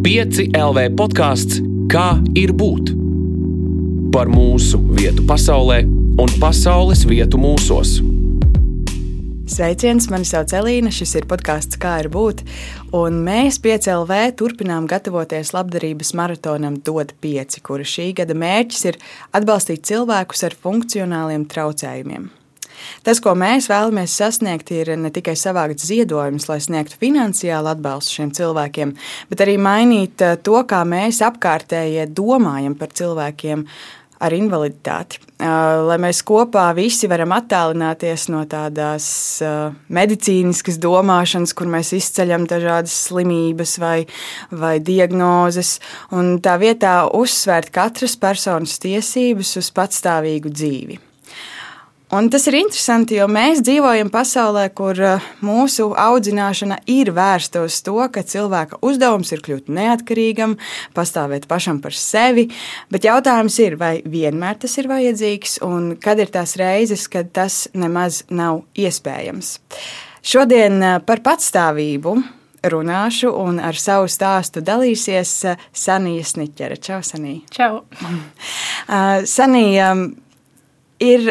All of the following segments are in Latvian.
5 LV podkāsts Kā ir būt? Par mūsu vietu pasaulē un pasaules vietu mūsos. Sveiciens, mani sauc Elīna, šis ir podkāsts Kā ir būt, un mēs 5LV turpinām gatavoties labdarības maratonam DOT 5, kura šī gada mērķis ir atbalstīt cilvēkus ar funkcionāliem traucējumiem. Tas, ko mēs vēlamies sasniegt, ir ne tikai savākt ziedojumus, lai sniegtu finansiālu atbalstu šiem cilvēkiem, bet arī mainīt eh, to, kā mēs apkārtējie domājam par cilvēkiem ar invaliditāti. Eh, lai mēs kopā visi varam attālināties no tādas eh, medicīniskas domāšanas, kur mēs izceļam dažādas slimības vai, vai diagnozes, un tā vietā uzsvērt katras personas tiesības uz patstāvīgu dzīvi. Un tas ir interesanti, jo mēs dzīvojam pasaulē, kur eh, mūsu audzināšana ir vērsta uz to, ka cilvēka uzdevums ir kļūt neatkarīgam, pastāvēt pašam par sevi. Bet jautājums ir, vai vienmēr tas ir vajadzīgs, un kad ir tās reizes, kad tas nemaz nav iespējams. Šodien eh, par patstāvību runāšu, un ar savu stāstu dalīsies eh, Sanija Sniķere. Čau, Sanija! Čau! Sanija ir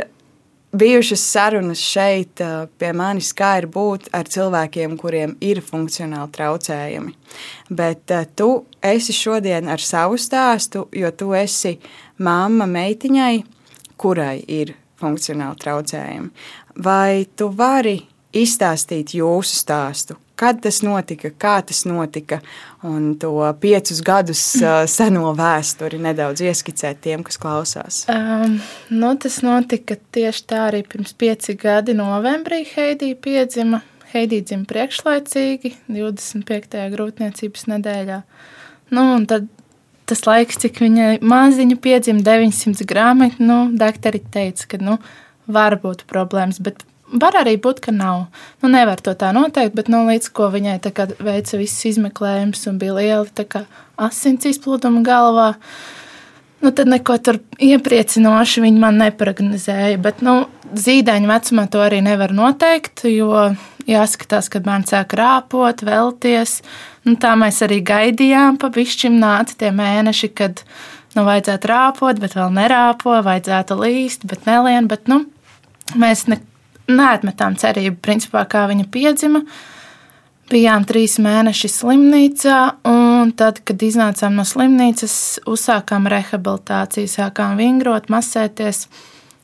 bijušas sarunas šeit pie manis, kā ir būt ar cilvēkiem, kuriem ir funkcionāli traucējumi. Bet tu esi šodien ar savu stāstu, jo tu esi mamma meitiņai, kurai ir funkcionāli traucējumi. Vai tu vari izstāstīt jūsu stāstu, kad tas notika, kā tas notika, un to piecus gadus seno vēsturi nedaudz ieskicēt tiem, kas klausās. Um, nu, tas notika tieši tā arī pirms pieci gadi novembrī Heidija piedzima. Heidija dzima priekšlaicīgi, 25. grūtniecības nedēļā. Nu, un tad tas laiks, cik viņa maziņa piedzima 900 grāmi, nu, doktori teica, ka, nu, var būt problēmas, bet Var arī būt, ka nav. Nu, nevar to tā noteikt, bet nu, līdz ko viņai veica visas izmeklējumus un bija liela asins izplūduma galvā, nu, tad neko tur iepriecinoši viņi man neprognozēja. Bet nu, zīdaiņa vecumā to arī nevar noteikt, jo jāskatās, kad bērns sāk rāpot, vēlties. Nu, tā mēs arī gaidījām, pa višķim nāca tie mēneši, kad nu, vajadzētu rāpot, bet vēl nerāpo, vajadzētu līst, bet nelien. Bet, nu, mēs ne, neatmetām cerību, principā, kā viņa piedzima. Bijām trīs mēneši slimnīcā, un tad, kad iznācām no slimnīcas, uzsākām rehabilitāciju, sākām vingrot, masēties,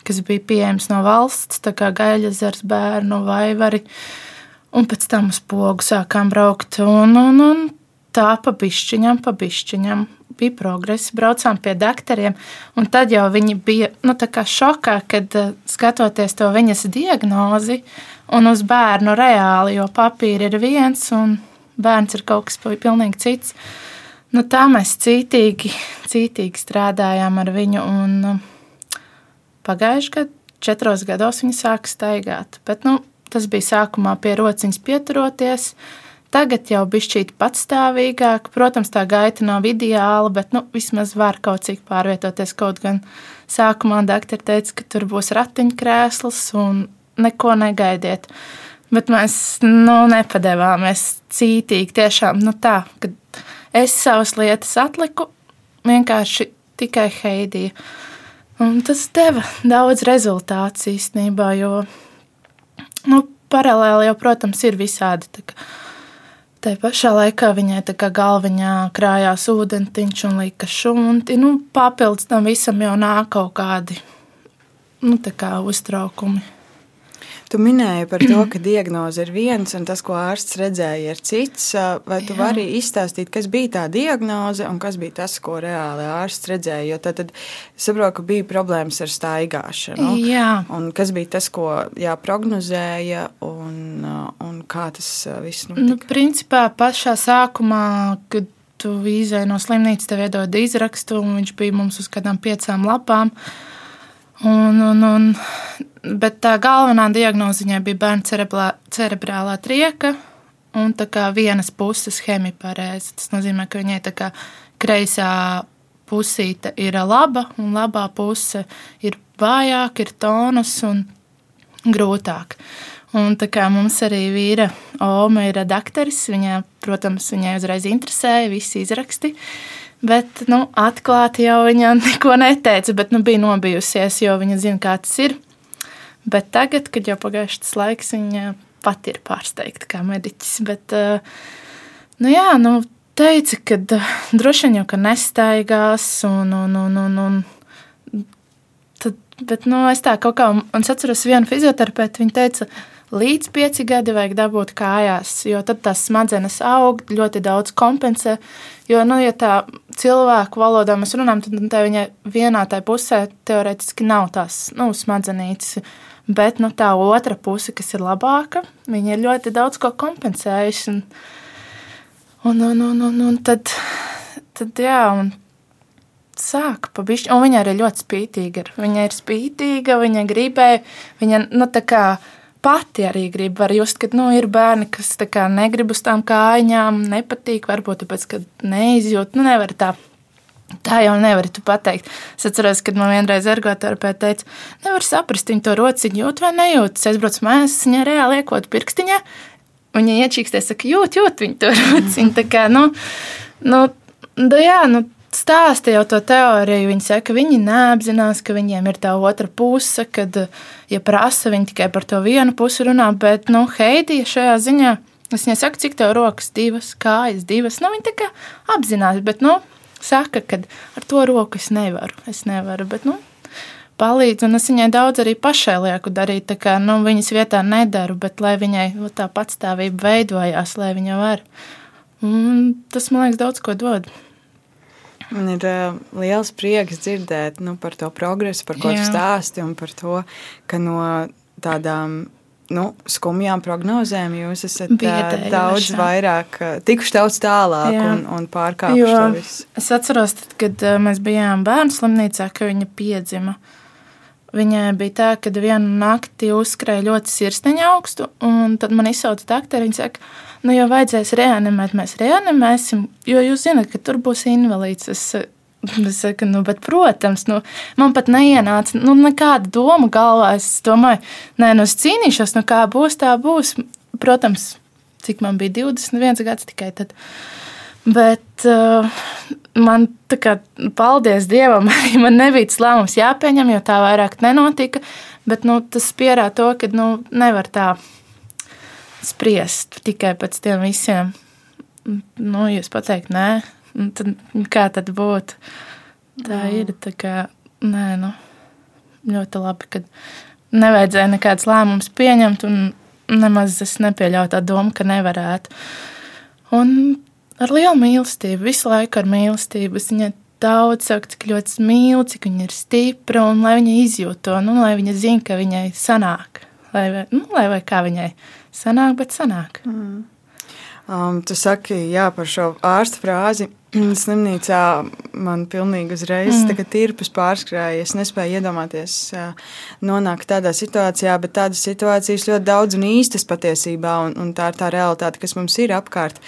kas bija pieejams no valsts, tā kā gaļas bērnu vai vari. Un pēc tam uz pogu sākām braukt, un, un, un tā pa pišķiņam, pa pišķiņam bija progress, braucām pie doktoriem. Tad jau viņi bija nu, šokā, kad uh, skatoties to viņas diagnozi un uz bērnu reāli, jo papīri ir viens un bērns ir kaut kas pilnīgi cits. Nu, tā mēs cītīgi, cītīgi strādājām ar viņu. Un, uh, pagājušajā gadā, četros gados, viņa sāka staigāt. Bet, nu, tas bija sākumā pie rociņas pieturoties. Uh, Tagad jau bišķīt patstāvīgāk. Protams, tā gaita nav ideāla, bet nu, vismaz var kaut cik pārvietoties. Kaut gan sākumā doktori teica, ka tur būs ratiņkrēsls un neko negaidiet. Bet mēs nu, nepadevāmies cītīgi. Tiešām nu, tā, ka es savas lietas atliku vienkārši tikai Heidija. Un tas deva daudz rezultātu īstenībā, jo nu, paralēli jau, protams, ir visādi. Tā, Tā pašā laikā viņai tā kā galviņā krājās ūdentiņš un lika šunti. Nu, papildus tam visam jau nāk kaut kādi nu, kā uztraukumi. Tu minēji par to, ka diagnoze ir viens un tas, ko ārsts redzēja, ir cits. Vai tu Jā. vari izstāstīt, kas bija tā diagnoze un kas bija tas, ko reāli ārsts redzēja? Jo tad, tad saprotu, ka bija problēmas ar staigāšanu. Jā. Un kas bija tas, ko jāprognozēja un, un kā tas viss notika? Nu, principā pašā sākumā, kad tu izēji no slimnīcas, tev iedod izrakstu, un viņš bija mums uz kādām piecām lapām. Un, un, un Bet tā galvenā diagnoze viņai bija bērna cerebrā, cerebrālā trieka un vienas puses hemiparēze. Tas nozīmē, ka viņai tā kā kreisā pusīte ir laba, un labā puse ir vājāka, ir tonus un grūtāk. Un tā kā mums arī vīra Oma ir dakteris, viņa protams, viņai uzreiz interesēja, visi izraksti. Bet, nu, atklāti jau viņa neko neteica, bet, nu, bija nobijusies, jo viņa zina, kā tas ir. Bet tagad, kad jau pagājušas tas laiks, viņa pati ir pārsteigta kā mediķis. Bet, nu, jā, nu, teica, ka droši vien jau ka nestaigās un, un, un, un, un tad, bet, nu, es tā kaut kā, un es atceros vienu fizioterapeitu, viņa teica, līdz pieci gadi vajag dabūt kājās, jo tad tās smadzenes aug, ļoti daudz kompensē. Jo, nu, ja tā cilvēku valodā mēs runājam, tad tā viņa vienā tai pusē teorētiski nav tās nu, smadzenītes. Bet nu, tā otra puse, kas ir labāka, viņa ir ļoti daudz ko kompensējusi. Un, un, un, un, un, un tad, tad jā, un sāk pabišķi. Un viņa arī ļoti spītīga. Viņa ir spītīga, viņa gribēja, viņa, nu, tā kā pati arī grib. Var just, ka nu, ir bērni, kas kā, negrib uz tām kājām, nepatīk, varbūt tāpēc, ka neizjūt, nu, nevar tā. Tā jau nevar pateikt. Es atceros, kad man vienreiz ergoterapeite teica, nevar saprast, viņa to rociņu jūt vai nejūt. Es aizbraucu mājās, viņa reāli liekot pirkstiņā. Viņa iečīkstēs, saka, jūt, jūt viņa to rociņu. Tā kā, nu, nu, da, jā, nu, stāsta jau to teoriju. Viņi saka, ka viņi neapzinās, ka viņiem ir tā otra puse, kad, ja prasa, viņi tikai par to vienu pusi runā. Bet, nu, Heidija šajā ziņā, es viņai saku, cik tev rokas divas, kājas divas. Nu, viņi tā kā apzinās, bet, nu, saka, ka ar to roku es nevaru. Es nevaru, bet, nu, palīdz. Un es viņai daudz arī pašai lieku darīt. Tā kā nu, viņas vietā nedaru, bet lai viņai nu, tā patstāvība veidojās, lai viņa var. Un tas man liekas, daudz ko dod. Man ir uh, liels prieks dzirdēt nu, par to progresu, par ko tu stāsti un par to, ka no tādām nu, skumjām prognozēm jūs esat Biedēju, daudz vairāk, tikuši daudz tālāk Jā. un, un pārkāpuši. Es atceros, tad, kad mēs bijām bērnu slimnīcā, ka viņa piedzima. Viņai bija tā, ka vienu nakti uzskrēja ļoti sirsniņa augstu, un tad man izsauca doktori. Viņa saka, nu, ja vajadzēs reanimēt, mēs reanimēsim, jo jūs zināt, ka tur būs invalīds. Es, es saku, nu, bet, protams, nu, man pat neienāca nu, nekāda doma galvā. Es domāju, nē, nu, es cīnīšos, nu, kā būs, tā būs. Protams, cik man bija 21 gads tikai tad. Bet uh, man tā kā paldies Dievam, arī man nebija tas lēmums jāpieņem, jo tā vairāk nenotika. Bet nu, tas pierāda to, ka nu, nevar tā spriest tikai pēc tiem visiem. Nu, jūs pateikt, nē, tad kā tad būtu? Tā no. ir tā kā, nē, nu, ļoti labi, ka nevajadzēja nekāds lēmums pieņemt, un nemaz es nepieļauju tā domu, ka nevarētu. Un ar lielu mīlestību, visu laiku ar mīlestību. Es viņai daudz saku, cik ļoti mīlu, cik viņa ir stipra, un lai viņa izjūt to, nu, lai viņa zina, ka viņai sanāk. Lai, nu, lai vai kā viņai sanāk, bet sanāk. Mm. Um, tu saki, jā, par šo ārstu frāzi. Slimnīcā man pilnīgi uzreiz mm. tirpus pārskrēja. Es nespēju iedomāties nonākt tādā situācijā, bet tādas situācijas ļoti daudz un īstas patiesībā, un, un tā ir tā realitāte, kas mums ir apkārt.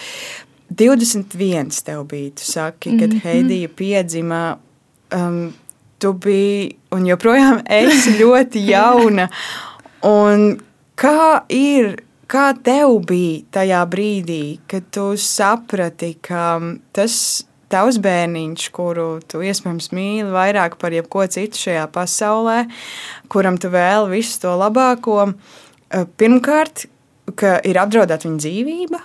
21 tev bija, tu saki, kad mm -hmm. Heidija piedzima. Um, tu biji un joprojām esi ļoti jauna. Un kā ir Kā tev bija tajā brīdī, kad tu saprati, ka tas tavs bērniņš, kuru tu iespējams mīli vairāk par jebko citu šajā pasaulē, kuram tu vēl visu to labāko, eh, pirmkārt, ka ir apdraudēta viņa dzīvība,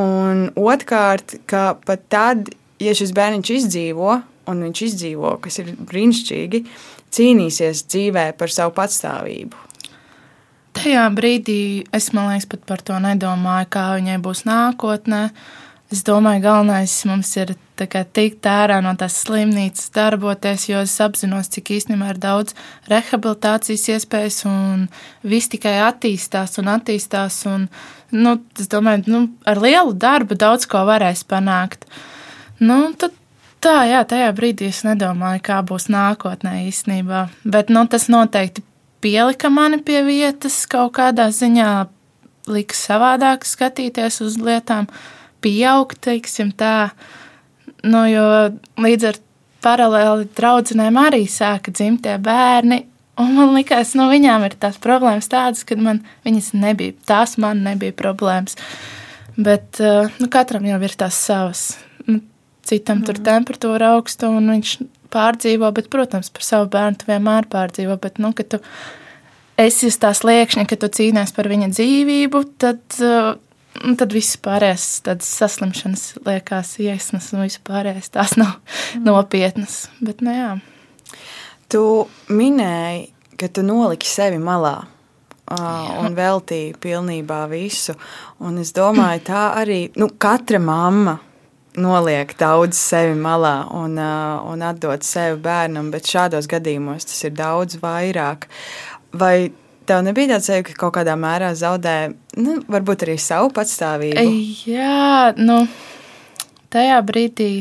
un otrkārt, ka pat tad, ja šis bērniņš izdzīvo, un viņš izdzīvo, kas ir brīnišķīgi, cīnīsies dzīvē par savu patstāvību. Tajā brīdī es liekas, pat par to nedomāju, kā viņai būs nākotnē. Es domāju, galvenais mums ir tikt ārā no tās slimnīcas, darboties, jo es apzinos, cik īstenībā ir daudz rehabilitācijas iespējas, un viss tikai attīstās un attīstās. Un, nu, es domāju, nu, ar lielu darbu daudz ko varēs panākt. Nu, tad Tā, jā, tajā brīdī es nedomāju, kā būs nākotnē īstenībā. Bet nu, tas noteikti pielika mani pie vietas kaut kādā ziņā, lika savādāk skatīties uz lietām, pieaugt, teiksim tā. Nu, jo līdz ar paralēli draudzenēm arī sāka dzimt tie bērni, un man likās, nu, viņām ir tās problēmas tādas, kad man viņas nebija, tās man nebija problēmas. Bet nu, katram jau ir tās savas. Nu, citam mm. tur temperatūra augsta un viņš pārdzīvo, bet, protams, par savu bērnu vienmēr pārdzīvo. Bet, nu, kad tu esi uz tās liekšņa, ka tu cīnies par viņa dzīvību, tad, uh, tad viss pārējais saslimšanas liekas iesnas un viss pārējais tās nav mm. nopietnas. Bet, nu, jā. Tu minēji, ka tu noliki sevi malā. Jā. Un veltīja pilnībā visu. Un es domāju, tā arī nu, katra mamma noliek daudz sevi malā un, un atdot sevi bērnam, bet šādos gadījumos tas ir daudz vairāk. Vai tev nebija tāds sajūta, ka kaut kādā mērā zaudē, nu, varbūt arī savu patstāvību? Jā, nu, tajā brīdī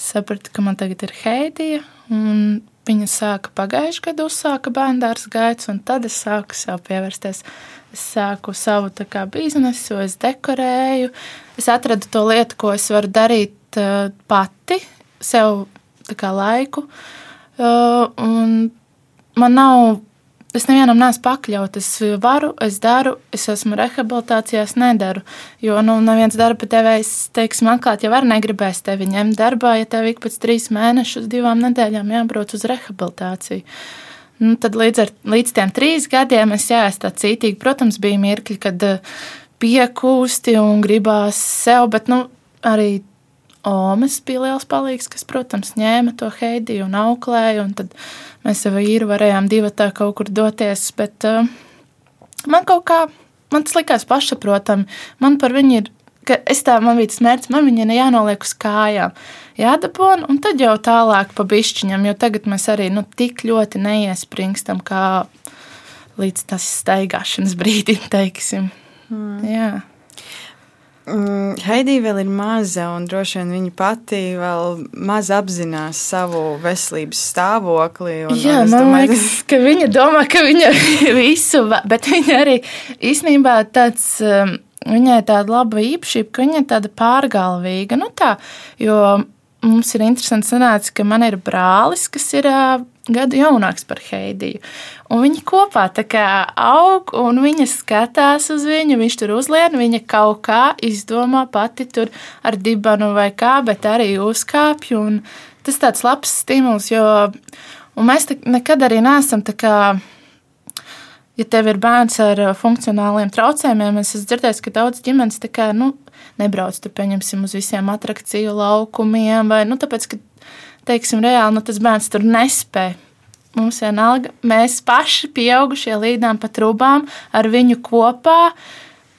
sapratu, ka man tagad ir Heidija, un viņa sāka pagājušajā gadā uzsāka bērndārs gaids, un tad es sāku sev pievērsties Es sāku savu kā, biznesu, es dekorēju. Es atradu to lietu, ko es varu darīt uh, pati, sev kā, laiku. Uh, man nav, es nevienam neesmu pakļauts. Es varu, es daru, es esmu rehabilitācijā, es nedaru. Jo nu, neviens darba devējs, teiksim, atklāt, jau var negribēs tevi ņemt darbā, ja tev ik pēc trīs mēnešus, divām nedēļām jābrauc uz rehabilitāciju. Uh, Nu, tad līdz, ar, līdz tiem trīs gadiem es jāesmu tā cītīgi. Protams, bija mirkļi, kad eh, piekūsti un gribās sev, bet nu, arī Omas bija liels palīgs, kas, protams, ņēma to heidiju un auklēja, un tad mēs ar vīru varējām divi tā kaut kur doties, bet uh, man kaut kā, man tas likās pašaprotami, man par viņu ir ka es tā, man bija tas mērķis, man viņa jānoliek uz kājām, jādabona, un tad jau tālāk pa bišķiņam, jo tagad mēs arī nu, tik ļoti neiespringstam kā līdz tas staigāšanas brīdim, teiksim. Mm. Jā. Mm, Heidija vēl ir maza, un droši vien viņa pati vēl maz apzinās savu veselības stāvokli. Un, Jā, un man domāju, liekas, ka viņa domā, ka viņa visu, bet viņa arī īstenībā tāds. Um, Viņai tāda laba īpašība, ka viņa ir tāda pārgalvīga. Nu tā, jo mums ir interesanti sanāca, ka man ir brālis, kas ir uh, gadu jaunāks par Heidiju. Un viņi kopā aug, un viņa skatās uz viņu, viņš tur uzlien, viņa kaut kā izdomā pati tur ar dibanu vai kā, bet arī uzkāpj. Tas tāds labs stimuls, jo mēs nekad arī neesam tā kā ja tev ir bērns ar uh, funkcionāliem traucējumiem, es esmu dzirdējis, ka daudz ģimenes kā, nu, nebrauc tur, pieņemsim, uz visiem attrakciju laukumiem, vai, nu, tāpēc, ka, teiksim, reāli, nu, tas bērns tur nespēja. Mums vienalga, mēs paši pieaugušie līdām pa trūkām ar viņu kopā.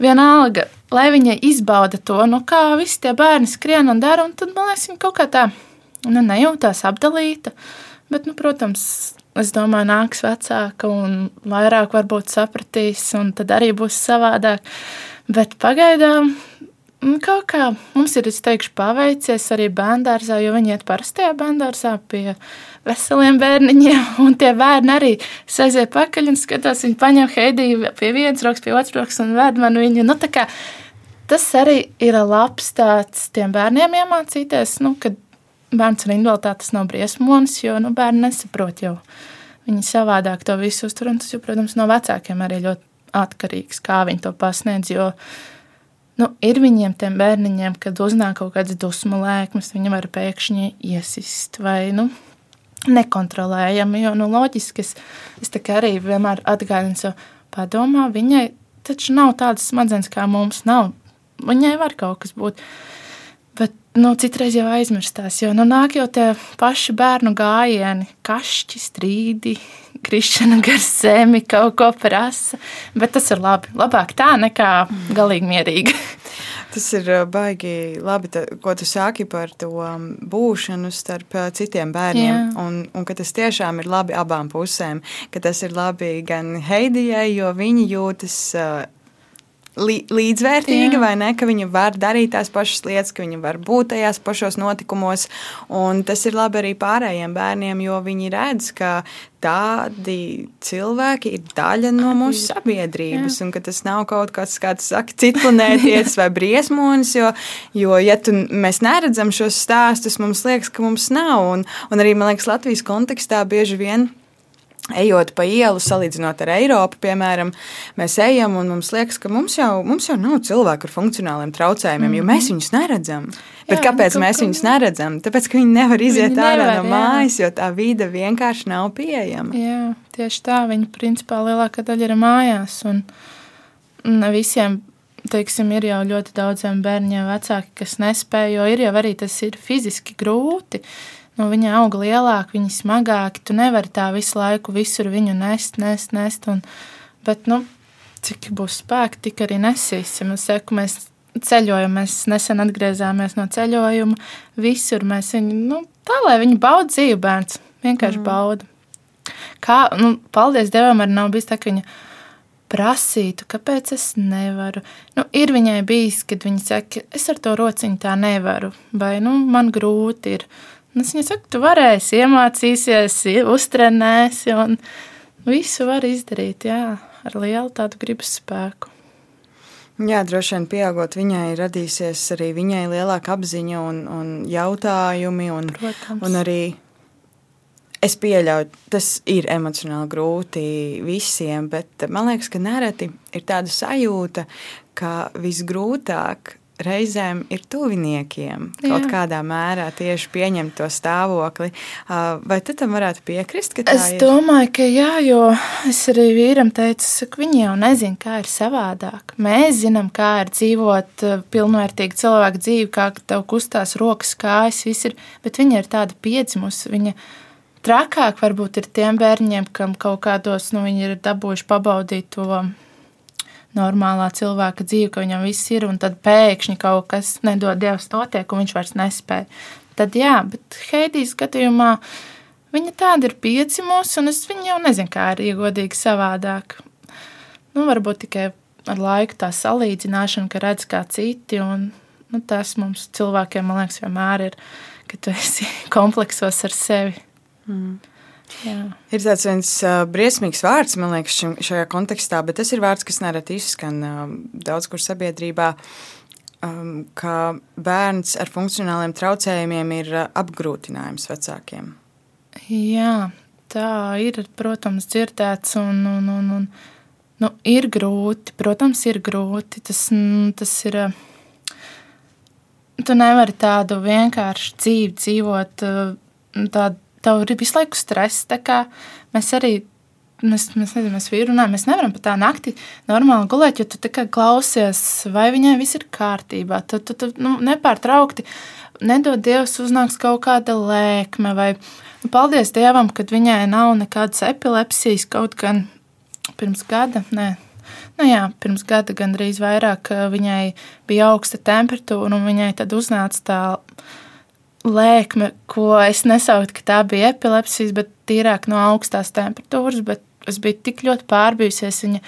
Vienalga, lai viņa izbauda to, nu, kā visi tie bērni skrien un dara, un tad, man liekas, viņa kaut kā tā nu, nejūtās apdalīta. Bet, nu, protams, es domāju, nāks vecāka un vairāk varbūt sapratīs, un tad arī būs savādāk. Bet pagaidām mm, kaut kā mums ir, es teikšu, paveicies arī bērngārzā, jo viņi iet parastajā bērngārzā pie veseliem bērniņiem, un tie bērni arī aiziet pakaļ un skatās, viņi paņem Heidiju pie vienas rokas, pie otras rokas un ved man viņu. Nu, tas arī ir labs tāds tiem bērniem iemācīties, nu, kad bērns ar invaliditāti nav briesmonis, jo nu, bērni nesaprot jau. Viņi savādāk to visu uztver, un tas, jau, protams, no vecākiem arī ļoti atkarīgs, kā viņi to pasniedz. Jo nu, ir viņiem, tiem bērniņiem, kad uznāk kaut kāds dusmu lēkmes, viņi var pēkšņi iesist vai nu, nekontrolējami. Jo nu, loģiski es, es arī vienmēr atgādinu sev, padomā, viņai taču nav tādas smadzenes kā mums. Nav. Viņai var kaut kas būt nu, citreiz jau aizmirstās, jo nu, nāk jau tie paši bērnu gājieni, kašķi, strīdi, krišana gar zemi, kaut ko prasa. Bet tas ir labi. Labāk tā nekā galīgi mierīgi. Tas ir baigi labi, ta, ko tu sāki par to um, būšanu starp citiem bērniem. Jā. Un, un ka tas tiešām ir labi abām pusēm. Ka tas ir labi gan Heidijai, jo viņi jūtas līdzvērtīga, Jā. vai ne? Ka viņa var darīt tās pašas lietas, ka viņa var būt tajās pašos notikumos. Un tas ir labi arī pārējiem bērniem, jo viņi redz, ka tādi cilvēki ir daļa no mūsu sabiedrības, Jā. un ka tas nav kaut kas, kāds saka, citplanētietis vai briesmonis, jo, jo ja tu, mēs neredzam šos stāstus, mums liekas, ka mums nav. Un, un arī, man liekas, Latvijas kontekstā bieži vien Ejot pa ielu, salīdzinot ar Eiropu, piemēram, mēs ejam un mums liekas, ka mums jau, mums jau nav cilvēku ar funkcionāliem traucējumiem, mm -hmm. jo mēs mhm. viņus neredzam. Bet jā, kāpēc nu, mēs ka... viņus neredzam? Tāpēc, ka viņi nevar iziet viņi ārā nevar, no mājas, jā. jo tā vide vienkārši nav pieejama. Jā, tieši tā. Viņi principā lielākā daļa ir mājās. Un ne visiem, teiksim, ir jau ļoti daudziem bērniem vecāki, kas nespēj, jo ir jau arī tas ir fiziski grūti nu, viņi aug lielāki, viņi smagāki. Tu nevari tā visu laiku visur viņu nest, nest, nest. Un, bet, nu, cik būs spēki, tik arī nesīsim. Es saku, mēs ceļojam, mēs nesen atgriezāmies no ceļojuma. Visur mēs viņu, nu, tā lai viņi bauda dzīvi bērns, vienkārši mm. bauda. Kā, nu, paldies Dievam, arī nav bijis tā, ka viņa prasītu, kāpēc es nevaru. Nu, ir viņai bijis, kad viņa saka, es ar to rociņu tā nevaru, vai nu, man grūti ir. Es viņai saku, tu varēsi, iemācīsies, uztrenēsi, un visu var izdarīt jā, ar lielu tādu gribas spēku. Jā, droši vien pieaugot viņai radīsies arī viņai lielāka apziņa un, un jautājumi. Un, Protams. un arī es pieļauju, tas ir emocionāli grūti visiem, bet man liekas, ka nereti ir tāda sajūta, ka visgrūtāk reizēm ir tuviniekiem jā. kaut kādā mērā tieši pieņemt to stāvokli. Vai tu tam varētu piekrist? Es ir? domāju, ka jā, jo es arī vīram teicu, ka viņi jau nezina, kā ir savādāk. Mēs zinām, kā ir dzīvot pilnvērtīgu cilvēku dzīvi, kā tev kustās rokas, kājas, viss ir, bet viņa ir tāda piedzimusi. Viņa trakāk varbūt ir tiem bērņiem, kam kaut kādos, nu, viņi ir dabūjuši pabaudīt to normālā cilvēka dzīve, ka viņam viss ir, un tad pēkšņi kaut kas nedod dievs notiek, un viņš vairs nespēja. Tad jā, bet Heidijas gadījumā viņa tāda ir piecimusi, un es viņu jau nezinu, kā ir iegodīgi savādāk. Nu, varbūt tikai ar laiku tā salīdzināšana, ka redz kā citi, un nu, tas mums cilvēkiem, man liekas, vienmēr ir, ka tu esi kompleksos ar sevi. Mm. Jā. Ir tāds viens uh, briesmīgs vārds, man liekas, šim, šajā kontekstā, bet tas ir vārds, kas nereti izskan uh, daudz kur sabiedrībā. Um, ka bērns ar funkcionāliem traucējumiem ir uh, apgrūtinājums vecākiem. Jā, tā ir, protams, dzirdēts, un, un, un, un nu, ir grūti. Protams, ir grūti. Tas, tas ir. Tu nevari tādu vienkāršu dzīvi dzīvot, tādu tev ir visu laiku stress. Mēs arī mēs, mēs, nezinu, mēs vīri runājam, mēs nevaram pat tā naktī normāli gulēt, jo tu tikai klausies, vai viņai viss ir kārtībā. Tu, tu, tu nu, nepārtraukti nedod Dievs uznāks kaut kāda lēkme vai nu, paldies Dievam, ka viņai nav nekādas epilepsijas kaut gan pirms gada. Nē. Nu jā, pirms gada gandrīz vairāk viņai bija augsta temperatūra, un viņai tad uznāca tā lēkme, ko es nesauktu, ka tā bija epilepsijas, bet tīrāk no augstās temperatūras. Bet es biju tik ļoti pārbijusies. Viņa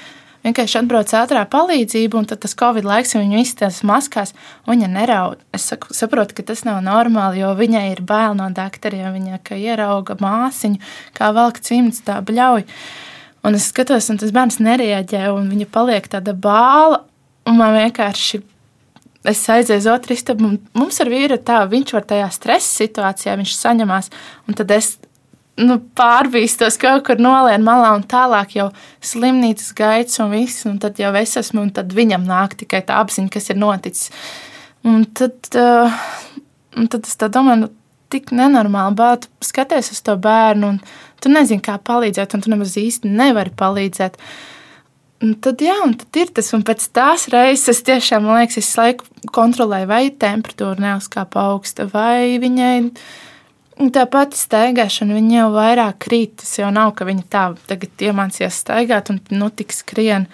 vienkārši atbrauc ātrā palīdzība, un tas Covid laiks viņu izstājas maskās, un viņa neraud. Es saku, saprotu, ka tas nav normāli, jo viņai ir bail no doktoriem. Viņa ierauga māsiņu, kā velk cimds, tā bļauj. Un es skatos, un tas bērns nereaģē, un viņa paliek tāda bāla, un man vienkārši es aizēju uz otru istabu. Mums ar vīru tā, viņš var tajā stresa situācijā, viņš saņemās, un tad es nu, pārbīstos kaut kur nolienu malā, un tālāk jau slimnīcas gaids un viss, un tad jau es esmu, un tad viņam nāk tikai tā apziņa, kas ir noticis. Un tad, uh, un tad es tā domāju, nu, tik nenormāli, bet skaties uz to bērnu, un tu nezini, kā palīdzēt, un tu nemaz īsti nevari palīdzēt. Uh, Un tad, jā, un tad ir tas, un pēc tās reizes es tiešām, man liekas, es laiku kontrolēju, vai temperatūra neuzkāpa augsta, vai viņai tā pati staigāšana, viņa jau vairāk krīt. Tas jau nav, ka viņa tā tagad iemācījās staigāt un nu tik skrien,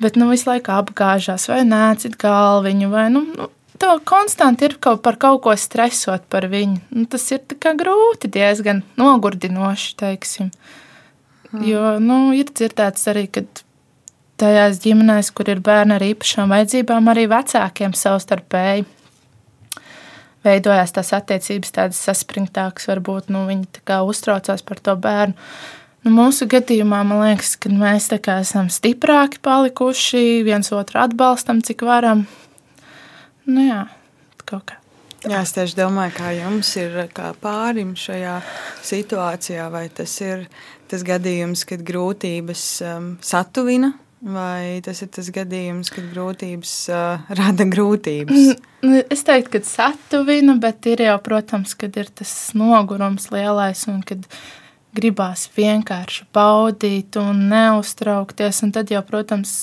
bet nu visu laiku apgāžās, vai nēcit galviņu, vai nu, nu tā konstanti ir kaut par kaut ko stresot par viņu. Nu, tas ir grūti, diezgan nogurdinoši, teiksim. Hmm. Jo nu, ir dzirdēts arī, ka tajās ģimenēs, kur ir bērni ar īpašām vajadzībām, arī vecākiem savstarpēji veidojās tās attiecības tādas saspringtākas, varbūt nu, viņi uztraucās par to bērnu. Nu, mūsu gadījumā man liekas, ka mēs esam stiprāki palikuši, viens otru atbalstam, cik varam. Nu, jā, kaut kā. Jā, es tieši domāju, kā jums ir kā pārim šajā situācijā, vai tas ir tas gadījums, kad grūtības um, satuvina, vai tas ir tas gadījums, kad grūtības uh, rada grūtības? Es teiktu, ka satuvina, bet ir jau, protams, kad ir tas nogurums lielais un kad gribās vienkārši baudīt un neuztraukties, un tad jau, protams,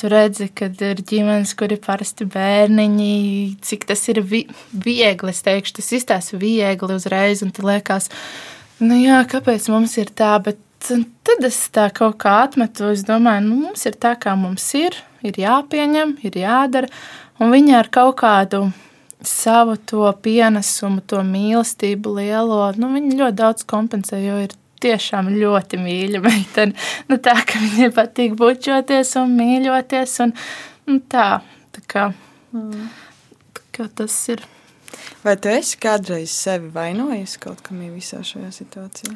Tu redzi, ka ir ģimenes, kur ir parasti bērniņi, cik tas ir vi viegli. Es teikšu, tas izstāsta viegli uzreiz, un tu liekas, nu jā, kāpēc mums ir tā, bet tad es tā kaut kā atmetu. Es domāju, nu, mums ir tā, kā mums ir, ir jāpieņem, ir jādara, un viņi ar kaut kādu savu to pienesumu, to mīlestību lielo, nu, viņi ļoti daudz kompensē, jo ir tiešām ļoti mīļa meitene. Nu, tā ka viņai patīk bučoties un mīļoties. Un, un tā, tā, kā, mm. tā kā tas ir. Vai tu esi kādreiz sevi vainojis kaut kam visā šajā situācijā?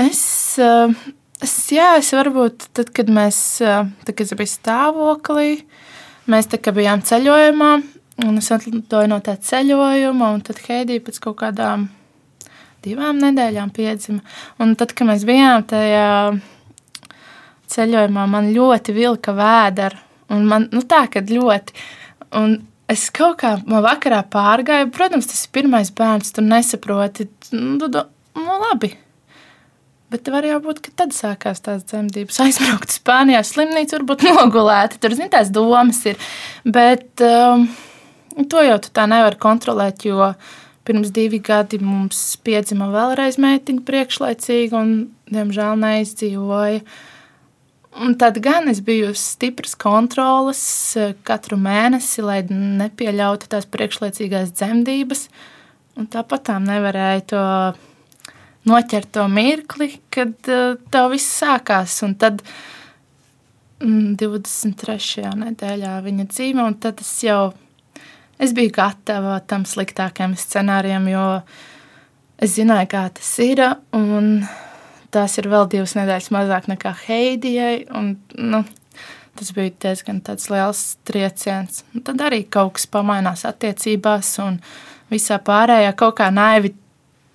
Es, eh, es, jā, es varbūt tad, kad mēs, eh, tad, kad es biju stāvoklī, mēs tā kā bijām ceļojumā, un es atlidoju no tā ceļojuma, un tad Heidija pēc kaut kādām divām nedēļām piedzima. Un tad, kad mēs bijām tajā ceļojumā, man ļoti vilka vēdera. Un man, nu tā, kad ļoti. Un es kaut kā man vakarā pārgāju, protams, tas ir pirmais bērns, tu nesaproti, nu, nu labi. Bet var jau būt, ka tad sākās tās dzemdības. Aizbraukt uz Spānijā, slimnīcu, varbūt nogulēti. Tur, zini, tās domas ir. Bet um, to jau tā nevari kontrolēt, jo Pirms divi gadi mums piedzima vēlreiz meitiņa priekšlaicīgi, un, diemžēl, neizdzīvoja. Un tad gan es biju stipras kontrolas eh, katru mēnesi, lai nepieļautu tās priekšlaicīgās dzemdības. Un tāpat tā nevarēja to noķert to mirkli, kad uh, tev viss sākās. Un tad mm, 23. nedēļā viņa dzīve, un tad es jau es biju gatava tam sliktākajam scenārijam, jo es zināju, kā tas ir. Tās ir vēl divas nedēļas mazāk nekā Heidijai. Un, nu, tas bija diezgan liels trieciens. Un tad arī kaut kas pamainās attiecībās, un visā pārējā kaut kā naivi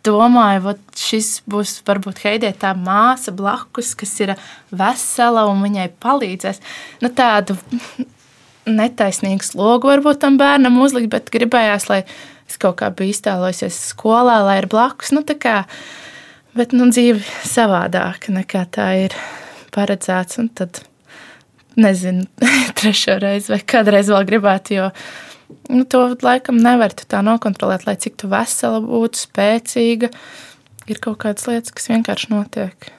domāju, ka šis būs varbūt Heidijai tā māsa blakus, kas ir vesela un viņai palīdzēs. Nu, tādu netaisnīgu slogu varbūt tam bērnam uzlikt, bet gribējās, lai es kaut kā biju iztēlojusies skolā, lai ir blakus. Nu, kā, bet nu, dzīve savādāka nekā tā ir paredzēts. Un tad nezinu, trešo reizi vai kādreiz vēl gribētu, jo nu, to laikam nevar tā nokontrolēt, lai cik tu vesela būtu, spēcīga. Ir kaut kādas lietas, kas vienkārši notiek.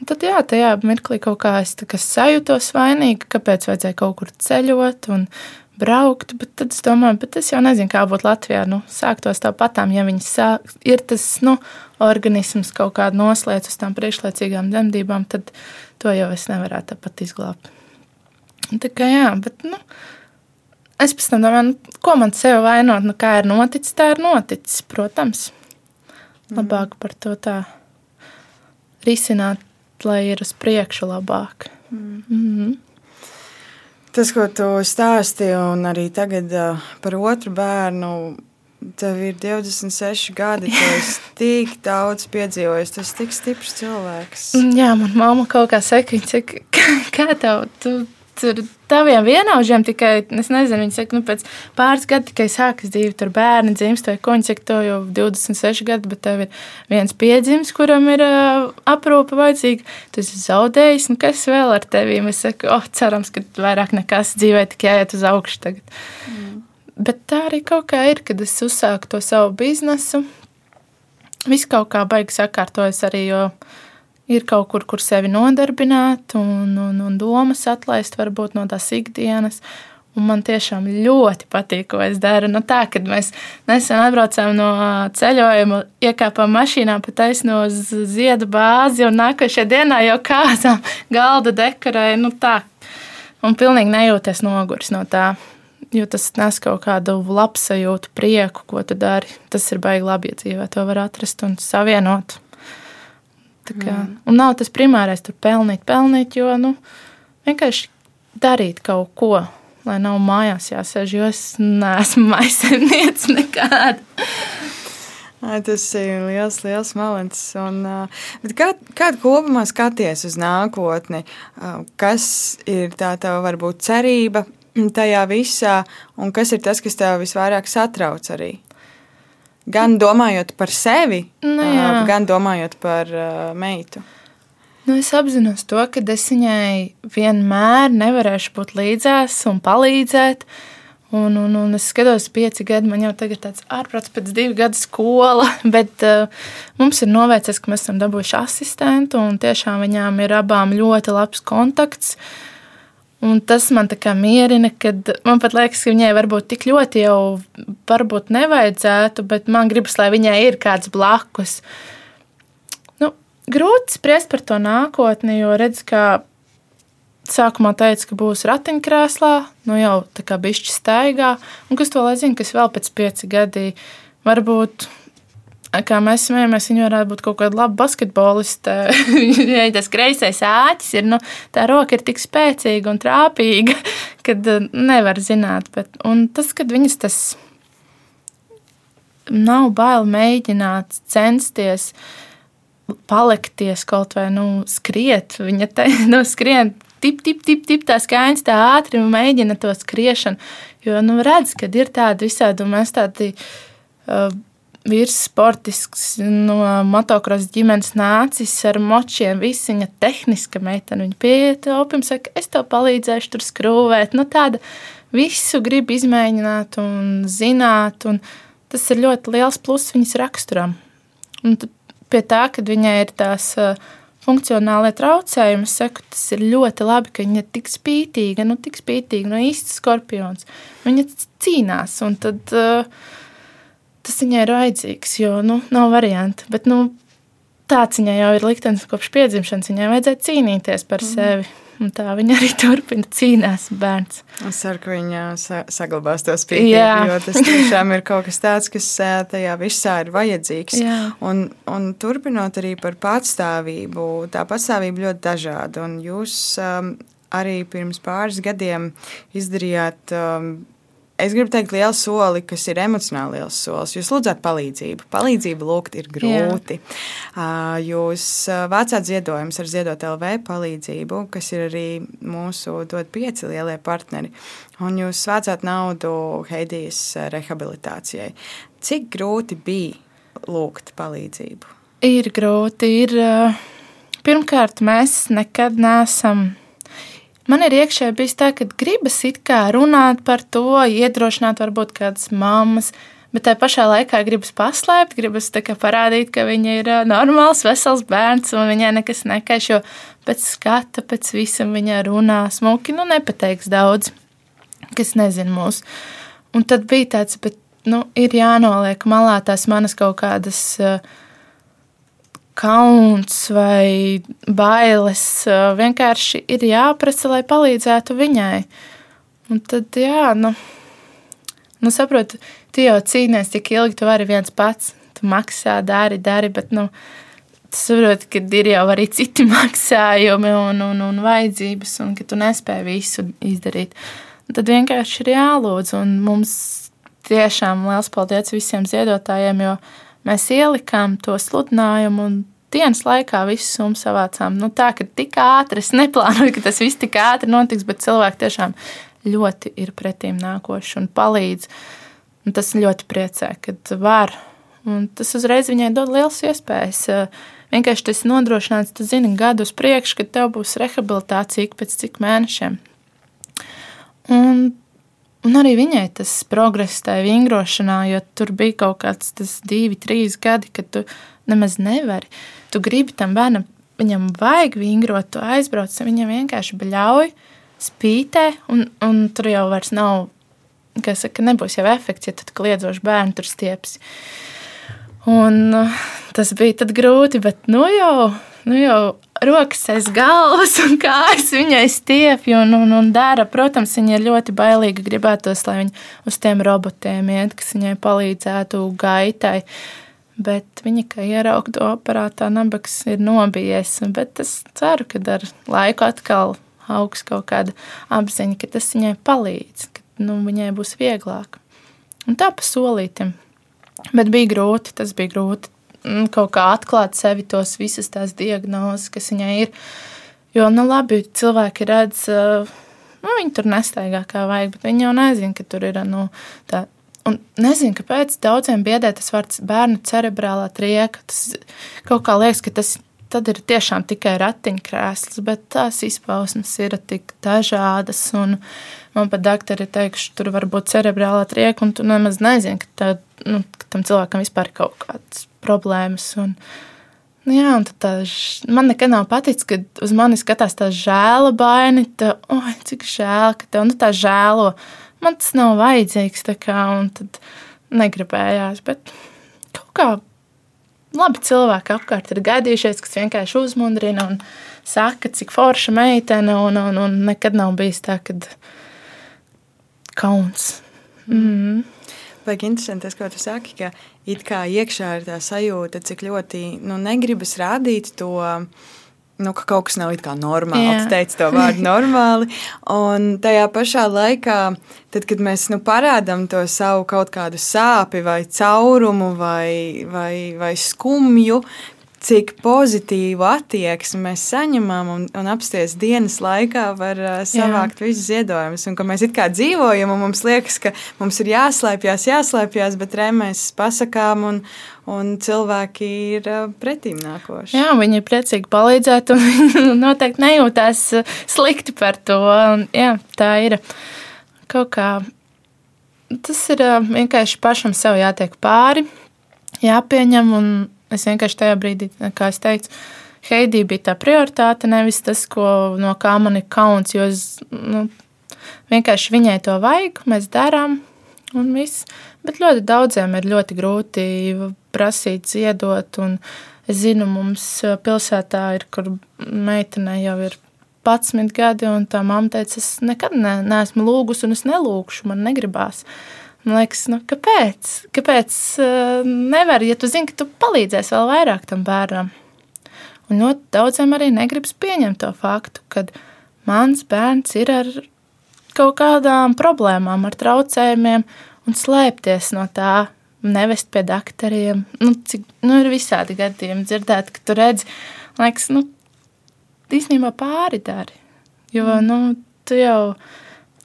Un tad, jā, tajā mirklī kaut kā es sajūtos vainīgi, kāpēc vajadzēja kaut kur ceļot un braukt. Bet tad es domāju, bet es jau nezinu, kā būtu Latvijā. Nu, sāktos tāpatām, ja viņi sāk, ir tas nu, organisms kaut kādā noslēdz uz tām priekšlaicīgām dzemdībām, tad to jau es nevarētu tāpat izglābt. Tā kā jā, bet, nu, es pēc tam domāju, nu, ko man sev vainot, nu, kā ir noticis, tā ir noticis, protams. Labāk par to tā risināt lai ir uz priekšu labāk. Mm. Mm -hmm. Tas, ko tu stāstīji, un arī tagad par otru bērnu, tev ir 26 gadi. Tu esi tik daudz piedzīvojis, tas ir tik stiprs cilvēks. Jā, man mamma kaut kā saka, kā tev, tu tur taviem vienaudžiem tikai, es nezinu, viņi saka, nu, pēc pāris gadu tikai sākas dzīve, tur bērni dzimst, vai ko viņi saka, to jau 26 gadi, bet tev ir viens piedzims, kuram ir uh, aprūpe vajadzīga, tu esi zaudējis, nu, kas vēl ar tevīm? Es saku, oh, cerams, ka vairāk nekas dzīvē, tikai jāiet uz augšu tagad. Mm. Bet tā arī kaut kā ir, kad es uzsāku to savu biznesu. Viss kaut kā baigi sakārtojas arī, jo ir kaut kur, kur sevi nodarbināt un, un, un domas atlaist varbūt no tās ikdienas. Un man tiešām ļoti patīk, ko es daru. Nu, tā, kad mēs nesen atbraucām no ceļojuma, iekāpām mašīnā pa taisno ziedu bāzi un nākošajā dienā jau kāzām galda dekorēja. Nu, tā. un pilnīgi nejūties noguris no tā. Jo tas nes kaut kādu labsajūtu, prieku, ko tu dari. Tas ir baigi labi, ja dzīvē to var atrast un savienot. Un nav tas primārais, tur pelnīt, pelnīt, jo nu, vienkārši darīt kaut ko, lai nav mājās jāsēž, jo es neesmu maisaimniece nekāda. Tas ir liels, liels moments. Un, kā, kādu kopumā skaties uz nākotni? Kas ir tā tā varbūt cerība tajā visā, un kas ir tas, kas tev visvairāk satrauc arī? Gan domājot par sevi, nu, jā. gan domājot par meitu. Nu, es apzinos to, ka es viņai vienmēr nevarēšu būt līdzās un palīdzēt. Un, un, un es skatos, pieci gadi, man jau tagad tāds ārprāts pēc divu gadu skola, bet uh, mums ir novērts, ka mēs esam dabūjuši asistentu, un tiešām viņām ir abām ļoti labs kontakts. Un tas man tā kā mierina, kad man pat liekas, ka viņai varbūt tik ļoti jau varbūt nevajadzētu, bet man gribas, lai viņai ir kāds blakus. Nu, grūti spriest par to nākotni, jo redz, ka sākumā teica, ka būs ratiņkrēslā, nu jau tā kā bišķi staigā, un kas to lai zina, kas vēl pēc pieci gadi varbūt. Kā mēs smējamies, viņa varētu būt kaut kāda laba basketboliste. Viņai tas kreisais āķis ir, nu, tā roka ir tik spēcīga un trāpīga, ka nevar zināt. Bet, un tas, kad viņas tas nav bail mēģināt, censties, palikties kaut vai nu, skriet. Viņa te, nu, skrien tip, tip, tip, tip tā skaņas, tā ātri un mēģina to skriešanu. Jo nu, redz, ka ir tādi visādi, un mēs tādi uh, vīrs sportisks no motocross ģimenes nācis ar močiem, visi viņa tehniska meitene. Viņa pieiet opim, saka, es tev palīdzēšu tur skrūvēt. Nu, tāda visu grib izmēģināt un zināt, un tas ir ļoti liels pluss viņas raksturam. Un pie tā, kad viņai ir tās funkcionālie traucējumi, es saku, tas ir ļoti labi, ka viņa ir tik spītīga, nu, tik spītīga, no īsta skorpions. Viņa cīnās, un tad uh, tas viņai ir vajadzīgs, jo, nu, nav variantu. Bet, nu, tāds viņai jau ir liktenis kopš piedzimšanas, viņai vajadzēja cīnīties par mm. sevi. Un tā viņa arī turpina cīnīties, bērns. Es ceru, ka viņa sa saglabās to spītību, jo tas tiešām ir kaut kas tāds, kas tajā visā ir vajadzīgs. Jā. Un, un turpinot arī par patstāvību, tā patstāvība ļoti dažāda. Un jūs um, arī pirms pāris gadiem izdarījāt um, es gribu teikt, liels soli, kas ir emocionāli liels solis. Jūs lūdzat palīdzību. Palīdzību lūgt ir grūti. Jā. Jūs vācāt ziedojumus ar Ziedot LV palīdzību, kas ir arī mūsu dod pieci lielie partneri. Un jūs vācāt naudu Heidijas rehabilitācijai. Cik grūti bija lūgt palīdzību? Ir grūti. Ir, pirmkārt, mēs nekad neesam Man ir iekšēji bijis tā, ka gribas it kā runāt par to, iedrošināt varbūt kādas mammas, bet tā pašā laikā gribas paslēpt, gribas parādīt, ka viņa ir normāls, vesels bērns un viņai nekas nekaiš, jo pēc skata, pēc visam viņa runā smuki, nu nepateiks daudz, kas nezin mūs. Un tad bija tāds, bet nu, ir jānoliek malā tās manas kaut kādas uh, kauns vai bailes. Vienkārši ir jāprasa, lai palīdzētu viņai. Un tad, jā, nu, nu saprotu, tu jau cīnies tik ilgi, tu vari viens pats. Tu maksā, dari, dari, bet, nu, tu saproti, ka ir jau arī citi maksājumi un, un, un vajadzības, un ka tu nespēji visu izdarīt. Un tad vienkārši ir jālūdz, un mums tiešām liels paldies visiem ziedotājiem, jo mēs ielikām to sludinājumu un dienas laikā visu summu savācām. Nu, tā, ka tik ātri, es neplānoju, ka tas viss tik ātri notiks, bet cilvēki tiešām ļoti ir pretīm nākoši un palīdz. Un tas ļoti priecē, kad var. Un tas uzreiz viņai dod liels iespējas. Vienkārši tas nodrošināts, tu zini, gadu uz priekšu, kad tev būs rehabilitācija ik pēc cik mēnešiem. Un, un arī viņai tas progress tajā vingrošanā, jo tur bija kaut kāds divi, trīs gadi, kad tu nemaz nevari. Uh, tu gribi tam bērnam, viņam vajag vingrot, tu aizbrauc, viņam vienkārši bļauj, spītē, un, un tur jau vairs nav, kas saka, nebūs jau efekts, ja tu kliedzoši bērnu tur stieps. Un tas bija tad grūti, bet nu jau, nu jau rokas aiz galvas un kājas viņai stiepjas un, un, un dara. Protams, viņa ir ļoti bailīga. Gribētos, lai viņa uz tiem robotiem iet, kas viņai palīdzētu gaitai. Bet viņa, kā ieraugtu aparātā, nabaks ir nobijies. Bet es ceru, ka ar laiku atkal augs kaut kāda apziņa, ka tas viņai palīdz, ka nu, viņai būs vieglāk. Un tā pa solītam. Bet bija grūti, tas bija grūti kaut kā atklāt sevi tos visas tās diagnozes, kas viņai ir. Jo, nu labi, cilvēki redz, nu, viņi tur nestaigā kā vajag, bet viņi jau nezina, ka tur ir, nu, tā Un nezinu, kāpēc daudziem biedē tas vārds bērnu cerebrālā trieka. Tas kaut kā liekas, ka tas tad ir tiešām tikai ratiņkrēsls, bet tās izpausmes ir tik dažādas. Man pat doktori teikuši, tur var būt cerebrālā trieka, un tu nemaz nezini, ka, tā, nu, ka tam cilvēkam vispār ir kaut kādas problēmas. Un, nu, jā, un tā, man nekad nav paticis, kad uz mani skatās tā žēla baini, tā, oi, cik žēl, ka tev nu, tā žēlo. Man tas nav vajadzīgs, kā, un tad negribējās, bet kaut kā labi cilvēki apkārt ir gaidījušies, kas vienkārši uzmundrina un saka, cik forša meitene, un, un, un nekad nav bijis tā, ka kauns. Mm. Vajag interesanti tas, ko tu saki, ka it kā iekšā ir tā sajūta, cik ļoti nu, negribas rādīt to nu, ka kaut kas nav it kā normāli. Tu teici to vārdu normāli. Un tajā pašā laikā, tad, kad mēs nu, parādām to savu kaut kādu sāpi vai caurumu vai, vai, vai skumju, cik pozitīvu attieksmi mēs saņemam un, un apsties dienas laikā var uh, savākt visus ziedojumus. Un ka mēs it kā dzīvojam, un mums liekas, ka mums ir jāslēpjas, jāslēpjas, bet re mēs pasakām, un, un cilvēki ir pretīm nākoši. Jā, viņi ir priecīgi palīdzēt, un viņi noteikti nejūtās slikti par to. Un, jā, tā ir kaut kā. Tas ir vienkārši pašam sev jātiek pāri, jāpieņem un Es vienkārši tajā brīdī, kā es teicu, Heidī bija tā prioritāte, nevis tas, ko, no kā man ir kauns. Jo es, nu, vienkārši viņai to vajag, mēs darām, un viss. Bet ļoti daudziem ir ļoti grūti prasīt, ziedot. Es zinu, mums pilsētā ir, kur meitene jau ir 11 gadi, un tā mamma teica, es nekad ne, neesmu lūgusi, un es nelūgšu, man negribās. Uh, Man liekas, nu, kāpēc? Kāpēc uh, nevar, ja tu zini, ka tu palīdzēsi vēl vairāk tam bērnam? Un ļoti daudziem arī negribas pieņemt to faktu, ka mans bērns ir ar kaut kādām problēmām, ar traucējumiem, un slēpties no tā, nevest pie doktoriem. Nu, cik, nu, ir visādi gadījumi dzirdēt, ka tu redzi, liekas, nu, īstenībā pāri dari. Jo, mm. nu, tu jau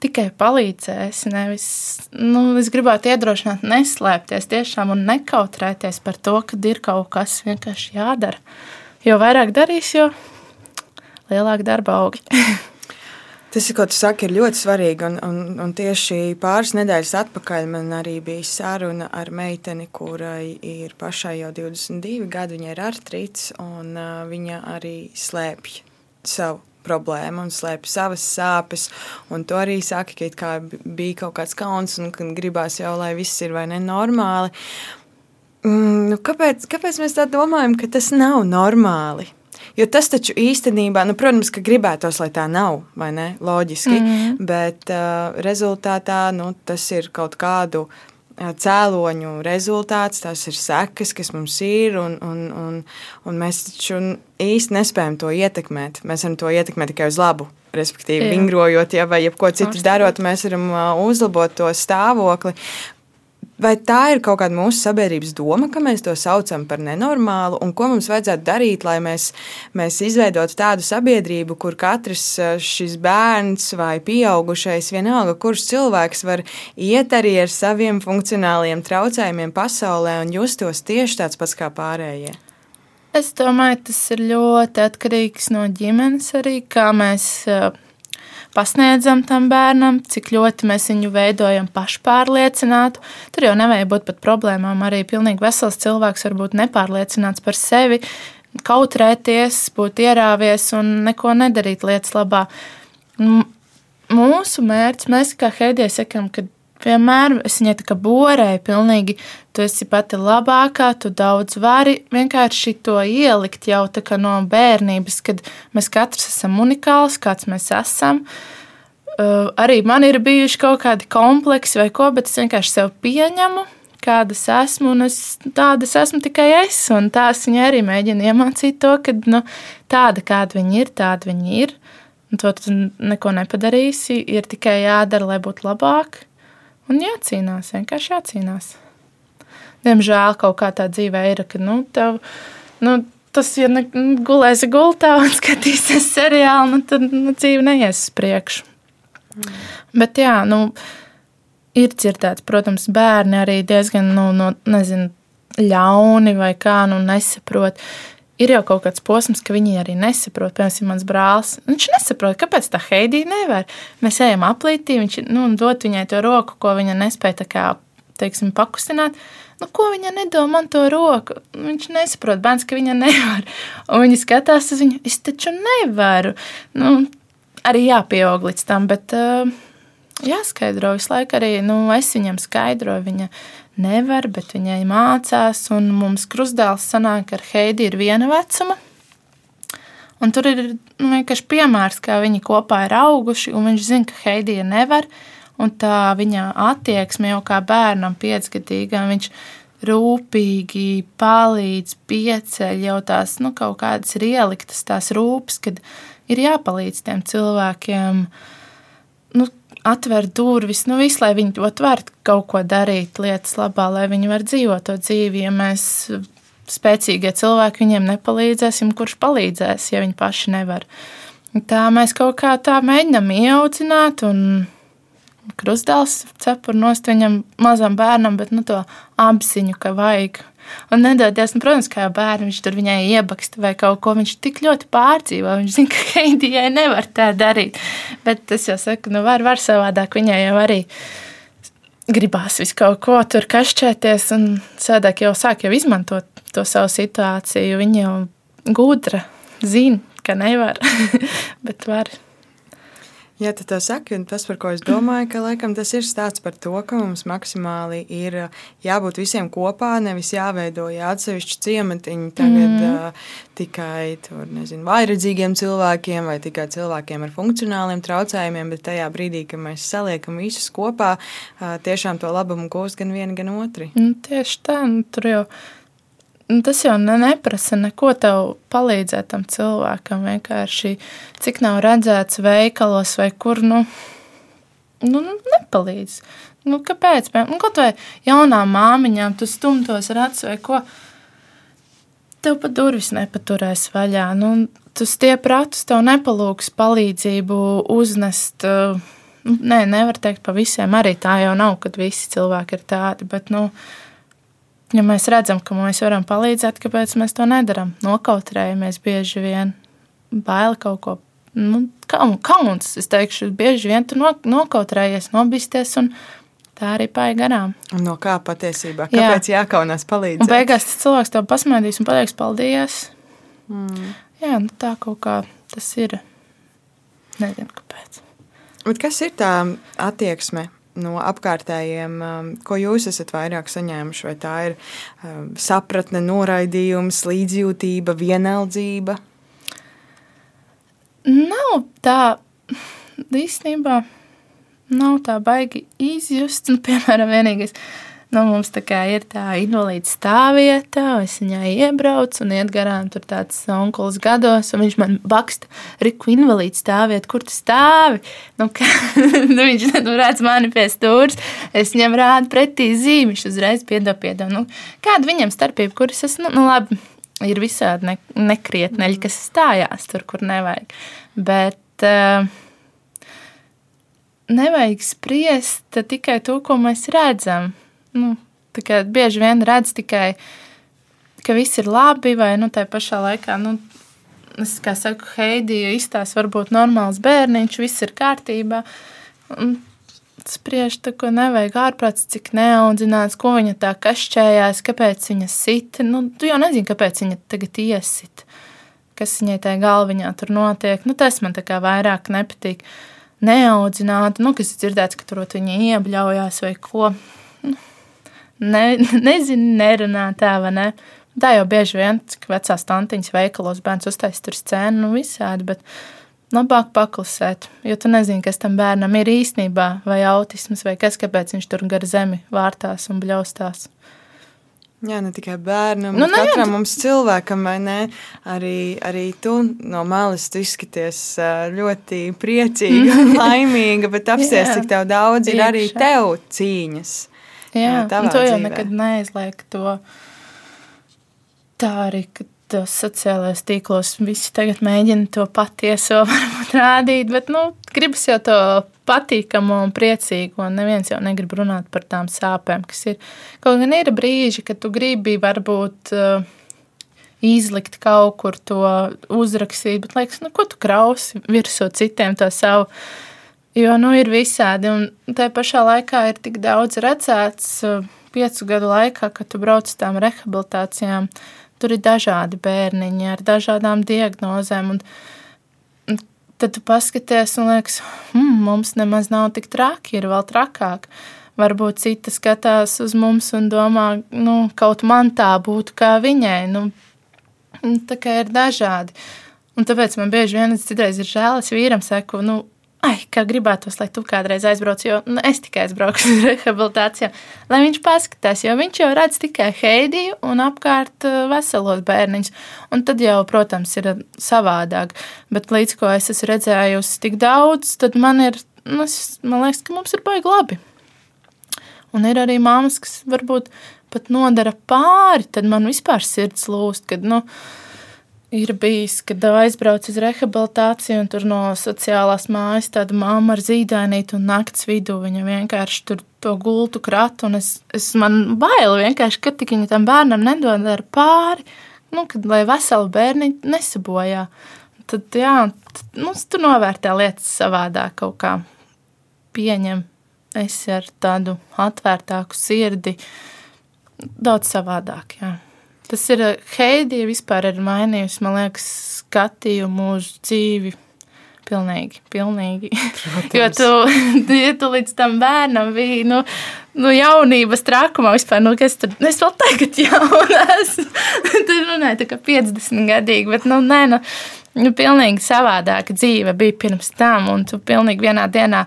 tikai palīdzēs. Nevis, nu, es gribētu iedrošināt, neslēpties tiešām un nekautrēties par to, ka ir kaut kas vienkārši jādara. Jo vairāk darīs, jo lielāk darba augi. Tas, ko tu saki, ir ļoti svarīgi. Un, un, un tieši pāris nedēļas atpakaļ man arī bija saruna ar meiteni, kurai ir pašai jau 22 gadi. Viņai ir artrīts, un uh, viņa arī slēpj savu problēma un slēpj savas sāpes. Un to arī saka, ka bija kaut kāds kauns un ka gribās jau, lai viss ir vai ne normāli. Mm, nu, kāpēc, kāpēc mēs tā domājam, ka tas nav normāli? Jo tas taču īstenībā, nu, protams, ka gribētos, lai tā nav, vai ne? Loģiski. Mm. Bet uh, rezultātā nu, tas ir kaut kādu uh, cēloņu rezultāts, tās ir sekas, kas mums ir, un, un, un, un mēs taču īsti nespējam to ietekmēt. Mēs varam to ietekmēt tikai uz labu. Respektīvi, vingrojot, ja, vai jebko citu darot, mēs varam uzlabot to stāvokli. Vai tā ir kaut kāda mūsu sabiedrības doma, ka mēs to saucam par nenormālu, un ko mums vajadzētu darīt, lai mēs, mēs izveidotu tādu sabiedrību, kur katrs eh, šis bērns vai pieaugušais, vienalga, kurš cilvēks var iet arī ar saviem funkcionāliem traucējumiem pasaulē un justos tieši tāds pats kā pārējie? Es domāju, tas ir ļoti atkarīgs no ģimenes arī, kā mēs eh, pasniedzam tam bērnam, cik ļoti mēs viņu veidojam pašpārliecinātu. Tur jau nevajag būt pat problēmām. Arī pilnīgi vesels cilvēks var būt nepārliecināts par sevi, kautrēties, būt ierāvies un neko nedarīt lietas labā. Mūsu mērķis, mēs kā Heidija sakam, ka vienmēr es viņai tā kā borēju, pilnīgi, tu esi pati labākā, tu daudz vari vienkārši to ielikt jau tā kā no bērnības, kad mēs katrs esam unikāls, kāds mēs esam. Uh, arī man ir bijuši kaut kādi kompleksi vai ko, bet es vienkārši sev pieņemu, kādas esmu, un es, tādas esmu tikai es. Un tās viņa arī mēģina iemācīt to, ka nu, tāda, kāda viņa ir, tāda viņa ir. Un to tu neko nepadarīsi. Ir tikai jādara, lai būtu labāk. Un jācīnās, vienkārši jācīnās. Diemžēl kaut kā tā dzīvē ir, ka nu, tev, nu, tas, ja ne, nu, gulēsi gultā un skatīsies seriālu, nu, tad nu, dzīve neies uz priekšu. Mm. Bet jā, nu, ir dzirdēts, protams, bērni arī diezgan, nu, no, nezinu, ļauni vai kā, nu, nesaprot ir jau kaut kāds posms, ka viņi arī nesaprot. Piemēram, mans brālis. Viņš nesaprot, kāpēc tā Heidija nevar. Mēs ejam aplītī, viņš nu, dod viņai to roku, ko viņa nespēja kā, teiksim, pakustināt. Nu, ko viņa nedomā man to roku? Viņš nesaprot, bērns, ka viņa nevar. Un viņi skatās uz viņu, es taču nevaru. Nu, arī jāpieaug līdz tam, bet uh, jāskaidro visu laiku arī, nu, es viņam skaidroju. Viņa, nevar, bet viņai mācās. Un mums krustdēls sanāk, ka Heidi ir viena vecuma. Un tur ir nu, vienkārši piemērs, kā viņi kopā ir auguši, un viņš zina, ka Heidija nevar. Un tā viņa attieksme jau kā bērnam, piecgadīgam, viņš rūpīgi palīdz, pieceļ jau tās nu, kaut kādas ieliktas, tās rūpes, kad ir jāpalīdz tiem cilvēkiem. Nu, atver durvis, nu visu, lai viņi var kaut ko darīt lietas labā, lai viņi var dzīvot to dzīvi. Ja mēs spēcīgie cilvēki viņiem nepalīdzēsim, kurš palīdzēs, ja viņi paši nevar. Tā mēs kaut kā tā mēģinām ieaudzināt un krustdēls cepur nost viņam mazam bērnam, bet nu to apziņu, ka vajag Un nedodies, nu, protams, kā bērns, viņš tur viņai iebaksta vai kaut ko. Viņš tik ļoti pārdzīvo. Viņš zina, ka Heidijai nevar tā darīt. Bet es jau saku, nu, var, var savādāk. Viņai jau arī gribās visu kaut ko tur kašķēties. Un sēdāk jau sāk jau izmantot to savu situāciju. Viņa jau gudra, zina, ka nevar, bet var. Jā, tu to saki, un tas, par ko es domāju, ka laikam tas ir stāsts par to, ka mums maksimāli ir jābūt visiem kopā, nevis jāveido atsevišķi ciematiņi tagad mm. uh, tikai tur, nezinu, vairedzīgiem cilvēkiem vai tikai cilvēkiem ar funkcionāliem traucējumiem, bet tajā brīdī, kad mēs saliekam visus kopā, uh, tiešām to labumu gūst gan vieni, gan otri. Nu, tieši tā, nu, tur jau Nu, tas jau ne, neprasa neko tev palīdzēt tam cilvēkam. Vienkārši cik nav redzēts veikalos vai kur, nu, nu, nu nepalīdz. Nu, kāpēc? Nu, kaut vai jaunām māmiņām tu stumtos acu vai ko. Tev pat durvis nepaturēs vaļā. Nu, tu stiep ratus, tev nepalūgs palīdzību uznest. Nu, nē, nevar teikt pa visiem. Arī tā jau nav, kad visi cilvēki ir tādi. Bet, nu, ja mēs redzam, ka mēs varam palīdzēt, kāpēc mēs to nedarām? Nokautrējamies bieži vien, baila kaut ko. Nu, kauns, es teikšu, bieži vien tu nokautrējies, nobisties un tā arī paiet garām. Un no kā patiesībā? Kāpēc Jā. jākaunās palīdzēt? Un beigās tas cilvēks tev pasmaidīs un pateiks paldies. Mm. Jā, nu tā kaut kā tas ir. Nezinu, kāpēc. Bet kas ir tā attieksme no apkārtējiem, um, ko jūs esat vairāk saņēmuši? Vai tā ir um, sapratne, noraidījums, līdzjūtība, vienaldzība? Nav tā īstenībā. Nav tā baigi izjust. Nu, piemēram, vienīgais, Nu, mums tā kā ir tā invalīda stāvvieta, es viņai iebraucu un iet garām tur tāds onkulis gados, un viņš man baksta, Riku, invalīda stāvvieta, kur tu stāvi? Nu, kā, nu, viņš nu, redz mani pie stūres, es viņam rādu pretī zīmi, viņš uzreiz piedod, piedod. Nu, kāda viņam starpība, kuras es, nu, nu labi, ir visādi ne, nekrietneļi, kas stājās tur, kur nevajag. Bet, uh, nevajag spriest tikai to, ko mēs redzam nu, bieži vien redz tikai, ka viss ir labi, vai nu, tā pašā laikā. Nu, Es kā saku, Heidija izstāsta, varbūt normāls bērniņš, viss ir kārtībā. Un spriež, ko nevajag ārprāts, cik neaudzināts, ko viņa tā kašķējās, kāpēc viņa sita. Nu, tu jau nezini, kāpēc viņa tagad iesit, kas viņai tajā galviņā tur notiek. Nu, tas man tā kā vairāk nepatīk. Neaudzināta, nu, kas ir dzirdēts, ka tur viņa iebļaujās vai ko. Nu, ne, nezinu, nerunā tā vai ne. Tā jau bieži vien, cik vecās tantiņas veikalos bērns uztaisīs tur scēnu, nu visādi, bet labāk paklusēt, jo tu nezini, kas tam bērnam ir īstenībā, vai autisms, vai kas, kāpēc viņš tur gar zemi vārtās un bļaustās. Jā, ne tikai bērnam, nu, bet katram jā, mums cilvēkam? Arī, arī tu no malas tu izskaties ļoti priecīga un laimīga, bet apsties, cik tev daudz ir arī tev cīņas. Jā, un to jau dzīvē. nekad neizliek to tā arī, ka tos sociālajos tīklos visi tagad mēģina to patieso varbūt rādīt, bet, nu, gribas jau to patīkamu un priecīgu, un neviens jau negrib runāt par tām sāpēm, kas ir. Kaut gan ir brīži, kad tu gribi varbūt uh, izlikt kaut kur to uzrakstīt, bet liekas, nu, ko tu krausi virsū citiem to savu. Jo, nu, ir visādi, un tajā pašā laikā ir tik daudz redzēts uh, piecu gadu laikā, kad tu brauc uz tām rehabilitācijām. Tur ir dažādi bērniņi ar dažādām diagnozēm, un tad tu paskaties un liekas, hmm, mums nemaz nav tik traki, ir vēl trakāk. Varbūt cita skatās uz mums un domā, nu, kaut man tā būtu kā viņai. Nu, tā kā ir dažādi. Un tāpēc man bieži vien citreiz ir žēl, es vīram saku, nu, ai, kā gribētos, lai tu kādreiz aizbrauc, jo nu, es tikai aizbraucu uz rehabilitāciju, lai viņš paskatās, jo viņš jau redz tikai Heidiju un apkārt uh, veselos bērniņus. Un tad jau, protams, ir savādāk. Bet līdz ko es esmu redzējusi tik daudz, tad man ir, nu, man liekas, ka mums ir baigi labi. Un ir arī māmas, kas varbūt pat nodara pāri, tad man vispār sirds lūst, kad, nu, Ir bijis, kad aizbraucu uz rehabilitāciju, un tur no sociālās mājas tāda mamma ar zīdainīti un naktas vidū. Viņa vienkārši tur to gultu kratu, un es, es man bail vienkārši, ka tik viņa tam bērnam nedod ar pāri, nu, kad lai veselu bērni nesabojā. Tad, jā, tad, nu, tu novērtē lietas savādāk kaut kā pieņem. Es ar tādu atvērtāku sirdi, daudz savādāk, jā. Tas ir eh, Heidija vispār ir mainījusi, man liekas, skatījumu uz dzīvi. Pilnīgi, pilnīgi. Protams. Jo tu, ja tu līdz tam bērnam biji, nu, nu jaunības trakumā vispār, nu, kas tur, nu, es vēl tagad jauna esmu. tur runāju tā kā 50 gadīgi, bet, nu, nē, nu, nu, pilnīgi savādāka dzīve bija pirms tam, un tu pilnīgi vienā dienā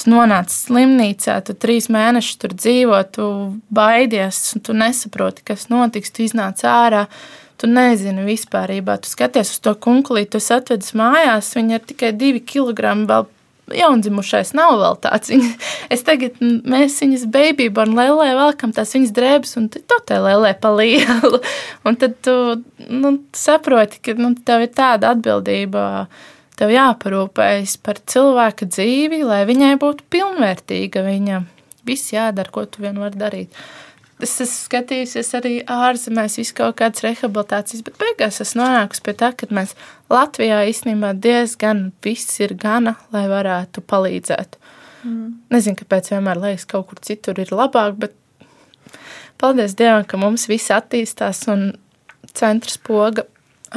tu nonāc slimnīcā, tu trīs mēnešus tur dzīvo, tu baidies, tu nesaproti, kas notiks. Tu iznāc ārā, tu nezini vispār. Tu skaties uz to kunklīti, tu atvedis mājās, viņa ir tikai divi kilogrami. Vēl jaundzimušais nav vēl tāds. Viņa, es tagad, mēs viņas bērnībā un lēlē velkam tās viņas drēbes, un to te lēlē pa lielu. Un tad tu nu, saproti, ka nu, tev ir tāda atbildība tev jāparūpējas par cilvēka dzīvi, lai viņai būtu pilnvērtīga. Viņam viss jādara, ko tu vien vari darīt. Es esmu skatījusies arī ārzemēs, visu kaut kādas rehabilitācijas, bet beigās es nonāku pie tā, ka mēs Latvijā īstenībā diezgan viss ir gana, lai varētu palīdzēt. Mm. Nezinu, kāpēc vienmēr liekas, ka kaut kur citur ir labāk, bet paldies Dievam, ka mums viss attīstās un centrs poga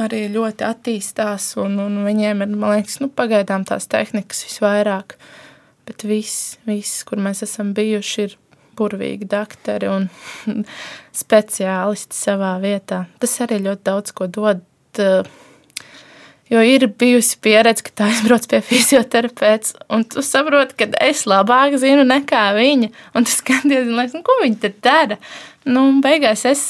arī ļoti attīstās, un, un viņiem ir, man liekas, nu, pagaidām tās tehnikas visvairāk. Bet viss, viss, kur mēs esam bijuši, ir burvīgi doktori un speciālisti savā vietā. Tas arī ļoti daudz ko dod. Jo ir bijusi pieredze, ka tā aizbrauc pie fizioterapeita, un tu saproti, ka es labāk zinu nekā viņa. Un tu skaties, nu, ko viņa te dara. Nu, beigās es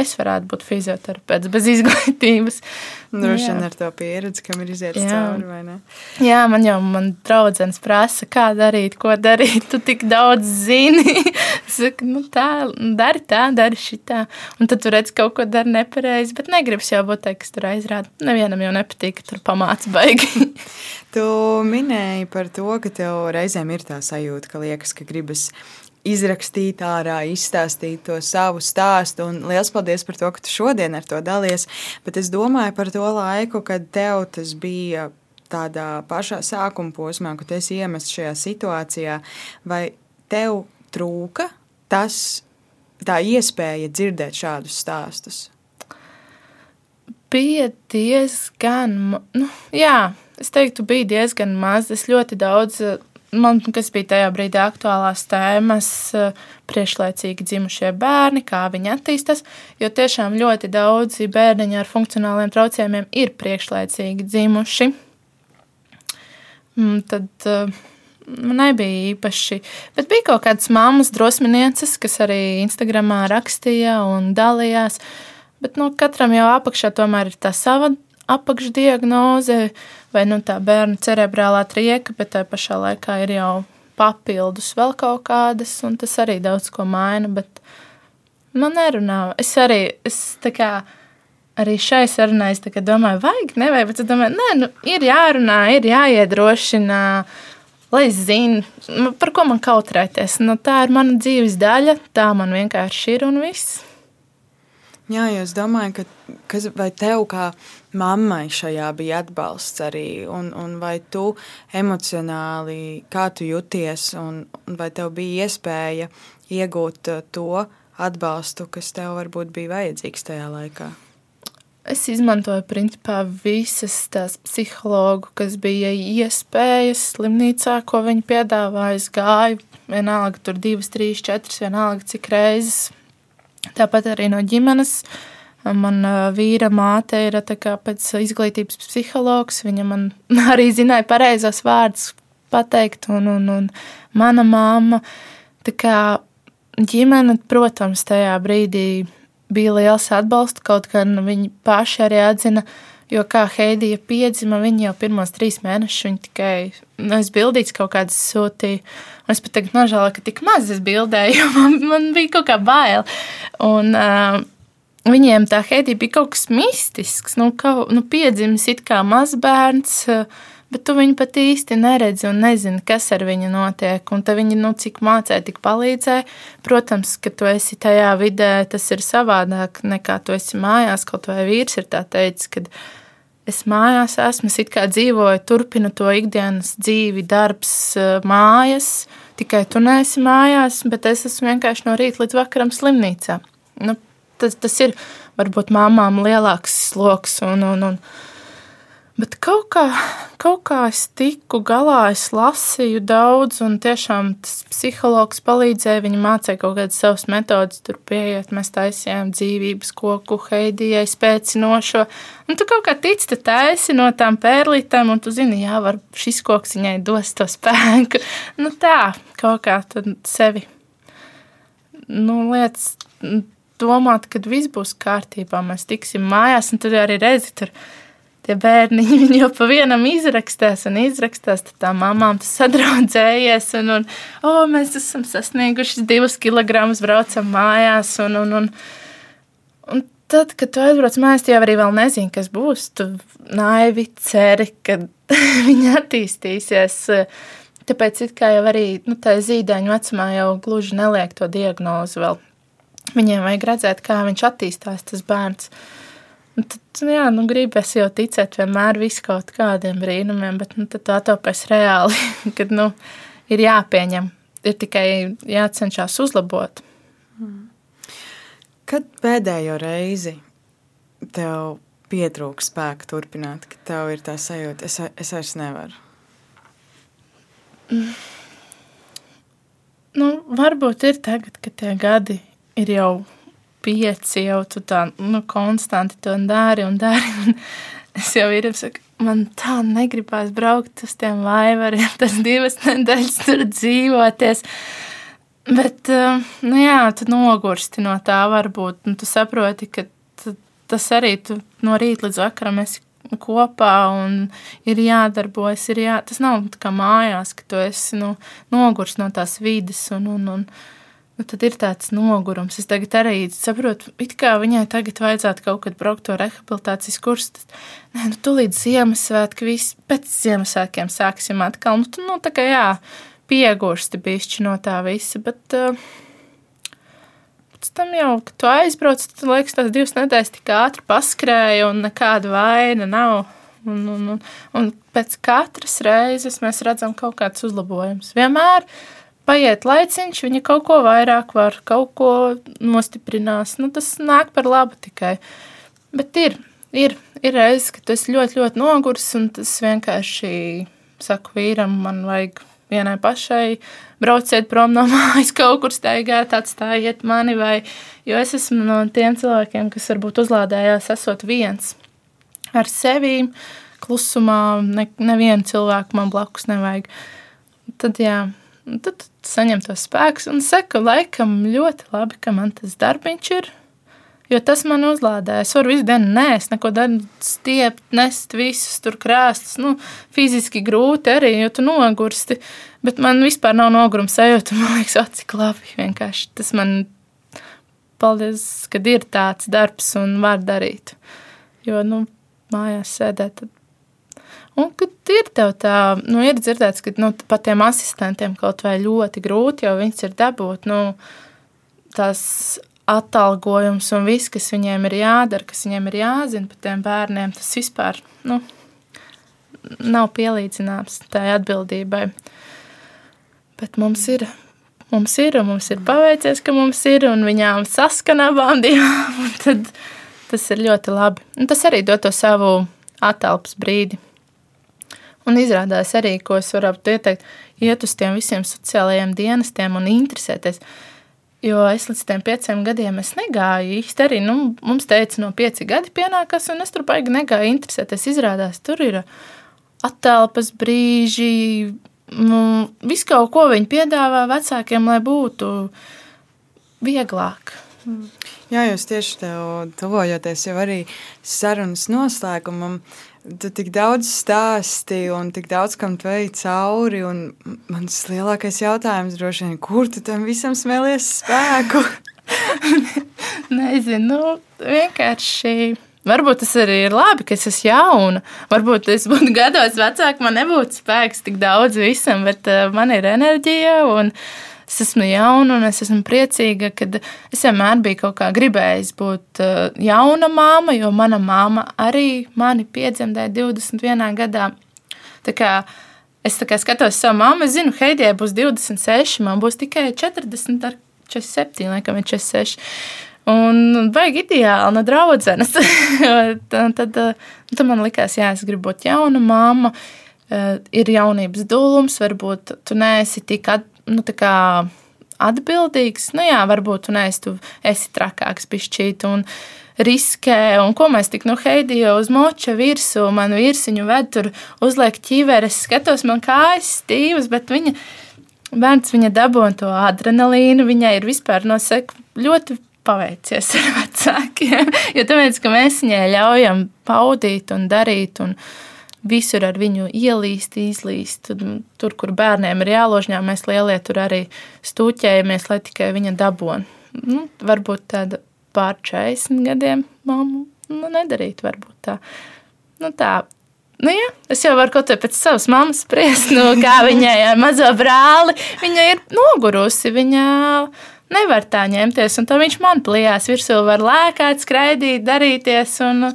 es varētu būt fizioterapeits bez izglītības. Droši vien ar to pieredzi, kam ir iziet cauri, vai ne? Jā, man jau man draudzens prasa, kā darīt, ko darīt. Tu tik daudz zini. Saka, nu tā, dari tā, dari šitā. Un tad tu redz kaut ko dari nepareizi, bet negribas jau būt tā, kas tur aizrāda. Nevienam jau nepatīk, ka tur pamāca baigi. tu minēji par to, ka tev reizēm ir tā sajūta, ka liekas, ka gribas izrakstīt ārā, izstāstīt to savu stāstu. Un liels paldies par to, ka tu šodien ar to dalies. Bet es domāju par to laiku, kad tev tas bija tādā pašā sākuma posmā, kad es iemestu šajā situācijā, vai tev trūka tas, tā iespēja dzirdēt šādus stāstus? Bija diezgan, nu, jā, es teiktu, bija diezgan maz. Es ļoti daudz man, kas bija tajā brīdī aktuālās tēmas, eh, priekšlaicīgi dzimušie bērni, kā viņi attīstās. Jo tiešām ļoti daudzi bērniņi ar funkcionāliem traucējumiem ir priekšlaicīgi dzimuši. Mm, tad, eh, nebija īpaši. Bet bija kaut kādas mammas drosminieces, kas arī Instagramā rakstīja un dalījās. Bet nu, katram jau apakšā tomēr ir tā sava apakšdiagnoze vai nu, tā bērna cerebrālā trieka, bet tajā pašā laikā ir jau papildus vēl kaut kādas, un tas arī daudz ko maina. Bet man nerunā. Es arī, es tā kā arī šai sarunai es domāju, vajag, nevajag, bet es domāju, nē, nu, ir jārunā, ir jāiedrošina, lai es zinu, nu, par ko man kautrēties. Nu, tā ir mana dzīves daļa, tā man vienkārši ir un viss. Jā, es domāju, ka kas, vai tev kā mammai šajā bija atbalsts arī, un, un vai tu emocionāli, kā tu jūties, un, un vai tev bija iespēja iegūt to atbalstu, kas tev varbūt bija vajadzīgs tajā laikā? Es izmantoju principā visas tās psihologu, kas bija iespējas slimnīcā, ko viņi piedāvāja. Es gāju vienalga tur divas, trīs, četras, vienalga cik reizes. Tāpat arī no ģimenes. Man vīra māte ir pēc izglītības psihologs. Viņa man arī zināja pareizos vārdus pateikt, un, un, un mana mamma. Tā kā ģimene, protams, tajā brīdī bija liels atbalsts, kaut gan viņi paši arī atzina, jo kā Heidija piedzima, viņa jau pirmos trīs mēnešus viņa tikai nu, es bildīts kaut kādas sūtīju. Un es pat tagad nožēloju, ka tik maz es bildēju, jo man, man bija kaut kā bail. Un, uh, Viņiem tā Heidija bija kaut kas mistisks, nu, kaut, nu piedzimis it kā mazbērns, bet tu viņu pat īsti neredzi un nezini, kas ar viņu notiek. Un tad viņi, nu, cik mācīja, tik palīdzēja. Protams, ka tu esi tajā vidē, tas ir savādāk nekā tu esi mājās. Kaut vai vīrs ir tā teicis, ka es mājās esmu, es it kā dzīvoju, turpinu to ikdienas dzīvi, darbs, mājas. Tikai tu neesi mājās, bet es esmu vienkārši no rīta līdz vakaram slimnīcā. Nu, tas, tas ir varbūt māmām lielāks sloks un, un, un Bet kaut kā, kaut kā es tiku galā, es lasīju daudz, un tiešām tas psihologs palīdzēja. Viņa mācīja kaut kādas savas metodas, tur pieiet, mēs taisījām dzīvības koku, heidijai spēcinošo. Un tu kaut kā tici, tu taisi no tām pērlītēm, un tu zini, jā, var šis koks viņai dos to spēku. Nu tā, kaut kā tad sevi, nu, lietas domāt, kad viss būs kārtībā, mēs tiksim mājās, un tad arī redzi tur tie bērni viņi jau pa vienam izrakstās un izrakstās. Tad tā mamām tas sadraudzējies, un, un oh, mēs esam sasnieguši divus kilogramus, braucam mājās. Un, un, un, un tad, kad tu aizbrauc mājās, tu jau arī nezini, kas būs. Tu naivi ceri, ka viņi attīstīsies. Tāpēc it kā jau arī nu, tā zīdaiņa vecumā jau gluži neliek to diagnozi vēl. Viņiem vajag redzēt, kā viņš attīstās, tas bērns. Un tad, jā, nu, gribas jau ticēt vienmēr vis kaut kādiem brīnumiem, bet nu, tad tā topēs reāli, kad nu, ir jāpieņem, ir tikai jācenšas uzlabot. Kad pēdējo reizi tev pietrūks spēka turpināt, kad tev ir tā sajūta, es, es vairs nevaru? Nu, varbūt ir tagad, kad tie gadi ir jau pieci jau tu tā nu, konstanti to dari un dari. Un es jau ir saku, man tā negribās braukt uz tiem vaivariem, tas divas nedēļas tur dzīvoties. Bet, eh, nu jā, tu nogursti no tā varbūt, un tu saproti, ka tas arī tu no rīta līdz vakaram esi kopā un ir jādarbojas. Ir jā, tas nav kā mājās, ka tu esi nu, nogurs no tās vidas un, un, un, nu, tad ir tāds nogurums. Es tagad arī saprotu, it kā viņai tagad vajadzētu kaut kad braukt to rehabilitācijas kursu. Tad, nē, nu, tu līdz Ziemassvētku, viss pēc Ziemassvētkiem sāksim atkal. Nu, tu, nu, tā kā jā, piegursti bišķi no tā visa, bet uh, pēc tam jau, kad tu aizbrauc, tad liekas, tās divas nedēļas tik ātri paskrēja un nekāda vaina nav. Un, un, un, un pēc katras reizes mēs redzam kaut kāds uzlabojums. Vienmēr paiet laiciņš, viņa kaut ko vairāk var, kaut ko nostiprinās. Nu, tas nāk par labu tikai. Bet ir, ir, ir reizes, ka tu esi ļoti, ļoti nogurs, un tas vienkārši saku vīram, man vajag vienai pašai brauciet prom no mājas, kaut kur staigāt, atstājiet mani, vai, jo es esmu no tiem cilvēkiem, kas varbūt uzlādējās esot viens ar sevi, klusumā, ne, nevienu cilvēku man blakus nevajag. Tad, jā, tad saņem to spēku un saku, laikam ļoti labi, ka man tas darbiņš ir. Jo tas man uzlādē. Es varu visu dienu nēst, neko darīt, stiept, nest visus tur krēslus. Nu, fiziski grūti arī, jo tu nogursti. Bet man vispār nav noguruma sajūta. Man liekas, o, cik labi. Vienkārši tas man, paldies, kad ir tāds darbs un var darīt. Jo, nu, mājās sēdēt, tad Un, kad ir tev tā, nu, ir dzirdēts, ka nu, pat tiem asistentiem kaut vai ļoti grūti, jo viņas ir dabūt, nu, tās atalgojums un viss, kas viņiem ir jādara, kas viņiem ir jāzina par tiem bērniem, tas vispār, nu, nav pielīdzināms tai atbildībai. Bet mums ir, mums ir, un mums ir paveicies, ka mums ir, un viņām saskan abām divām, tad tas ir ļoti labi. Un tas arī dod to savu atelpas brīdi. Un izrādās arī, ko es varu ieteikt, iet uz tiem visiem sociālajiem dienestiem un interesēties. Jo es līdz tam pieciem gadiem negāju īsti. Arī nu, mums teica, no pieci gadi pienākas, un es tur baigi negāju interesēties. Izrādās, tur ir attēlpas brīži, nu, visu kaut ko viņi piedāvā vecākiem, lai būtu vieglāk. Jā, jūs tieši tev tuvojoties jau arī sarunas noslēgumam. Tu tik daudz stāsti un tik daudz kam tu ej cauri. Mans lielākais jautājums droši vien, kur tu tam visam smēlies spēku? Nezinu, nu, vienkārši. Varbūt tas arī ir labi, ka es esmu jauna. Varbūt es būtu gados vecāka, man nebūtu spēks tik daudz visam, bet uh, man ir enerģija. Un, es esmu jauna un es esmu priecīga, ka es vienmēr biju kaut kā gribējis būt uh, jauna māma, jo mana māma arī mani piedzemdēja 21. gadā. Tā kā es tā kā skatos savu mammu, es zinu, Heidijai būs 26, man būs tikai 40 ar 47, laikam ir 46. Un baigi ideāli no draudzenes. tad, tad, tad man likās, jā, es gribu būt jauna mamma. Uh, ir jaunības dūlums, varbūt tu neesi tik at, nu, atbildīgs. Nu, jā, varbūt tu neesi, tu esi trakāks, pišķīt. Un, riskē, un ko mēs tik no Heidija uz moča virsū, man virsiņu ved tur, uzliek ķiveres, skatos, man kājas stīvas, bet viņa, bērns viņa dabūna to adrenalīnu, viņai ir vispār nosek ļoti paveicies ar vecākiem, jo tāpēc, ka mēs viņai ļaujam paudīt un darīt un darīt visur ar viņu ielīst, izlīst. Tur, kur bērniem ir jāložņā, mēs lielie tur arī stūķējamies, lai tikai viņa dabūtu. Nu, varbūt tāda pār 40 gadiem mammu nu, nedarīt, varbūt tā. Nu, tā. Nu, jā, es jau varu kaut ko pēc savas mammas spriest, nu, kā viņai ar mazo brāli. Viņa ir nogurusi, viņa nevar tā ņemties, un tā viņš man plījās virsū, var lēkāt, skraidīt, darīties, un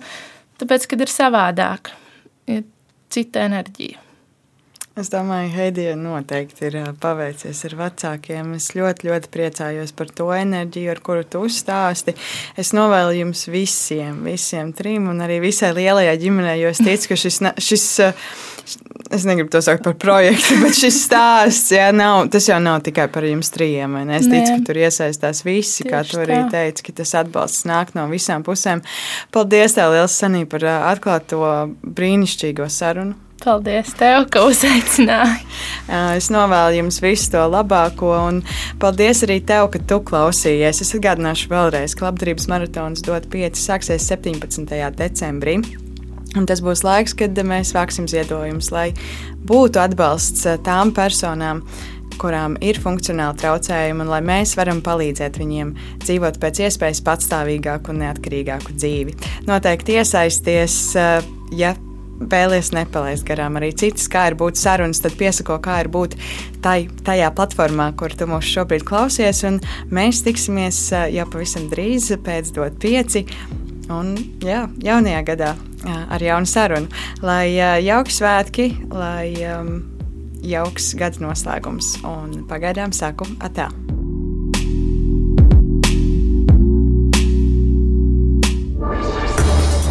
tāpēc, kad ir savādāk. Ir cita enerģija. Es domāju, Heidija noteikti ir paveicies ar vecākiem. Es ļoti, ļoti priecājos par to enerģiju, ar kuru tu uzstāsti. Es novēlu jums visiem, visiem trim un arī visai lielajai ģimenei, jo es ticu, ka šis, šis es negribu to saukt par projektu, bet šis stāsts, jā, nav, tas jau nav tikai par jums trijiem. Es ticu, Nē. ka tur iesaistās visi, Tieši kā tu arī tā. teici, ka tas atbalsts nāk no visām pusēm. Paldies, tev liels sanī par atklāto brīnišķīgo sarunu. Paldies, tev, ka uzaicināji. Es novēlu jums visu to labāko, un paldies arī tev, ka tu klausījies. Es atgādināšu vēlreiz, ka labdarības maratons dot 5 sāksies 17. decembrī. Un tas būs laiks, kad mēs vāksim ziedojumus, lai būtu atbalsts tām personām, kurām ir funkcionāli traucējumi, un lai mēs varam palīdzēt viņiem dzīvot pēc iespējas patstāvīgāku un neatkarīgāku dzīvi. Noteikti iesaisties, ja vēlies nepalaist garām arī citas, kā ir būt sarunas, tad piesako, kā ir būt tai, tajā platformā, kur tu mūs šobrīd klausies. Mēs tiksimies jau pavisam drīz pēc dot pieci. Un, jā, jaunajā gadā ar jaunu sarunu. Lai jauki svētki, lai um, jauks gada noslēgums. Un pagaidām saku atā.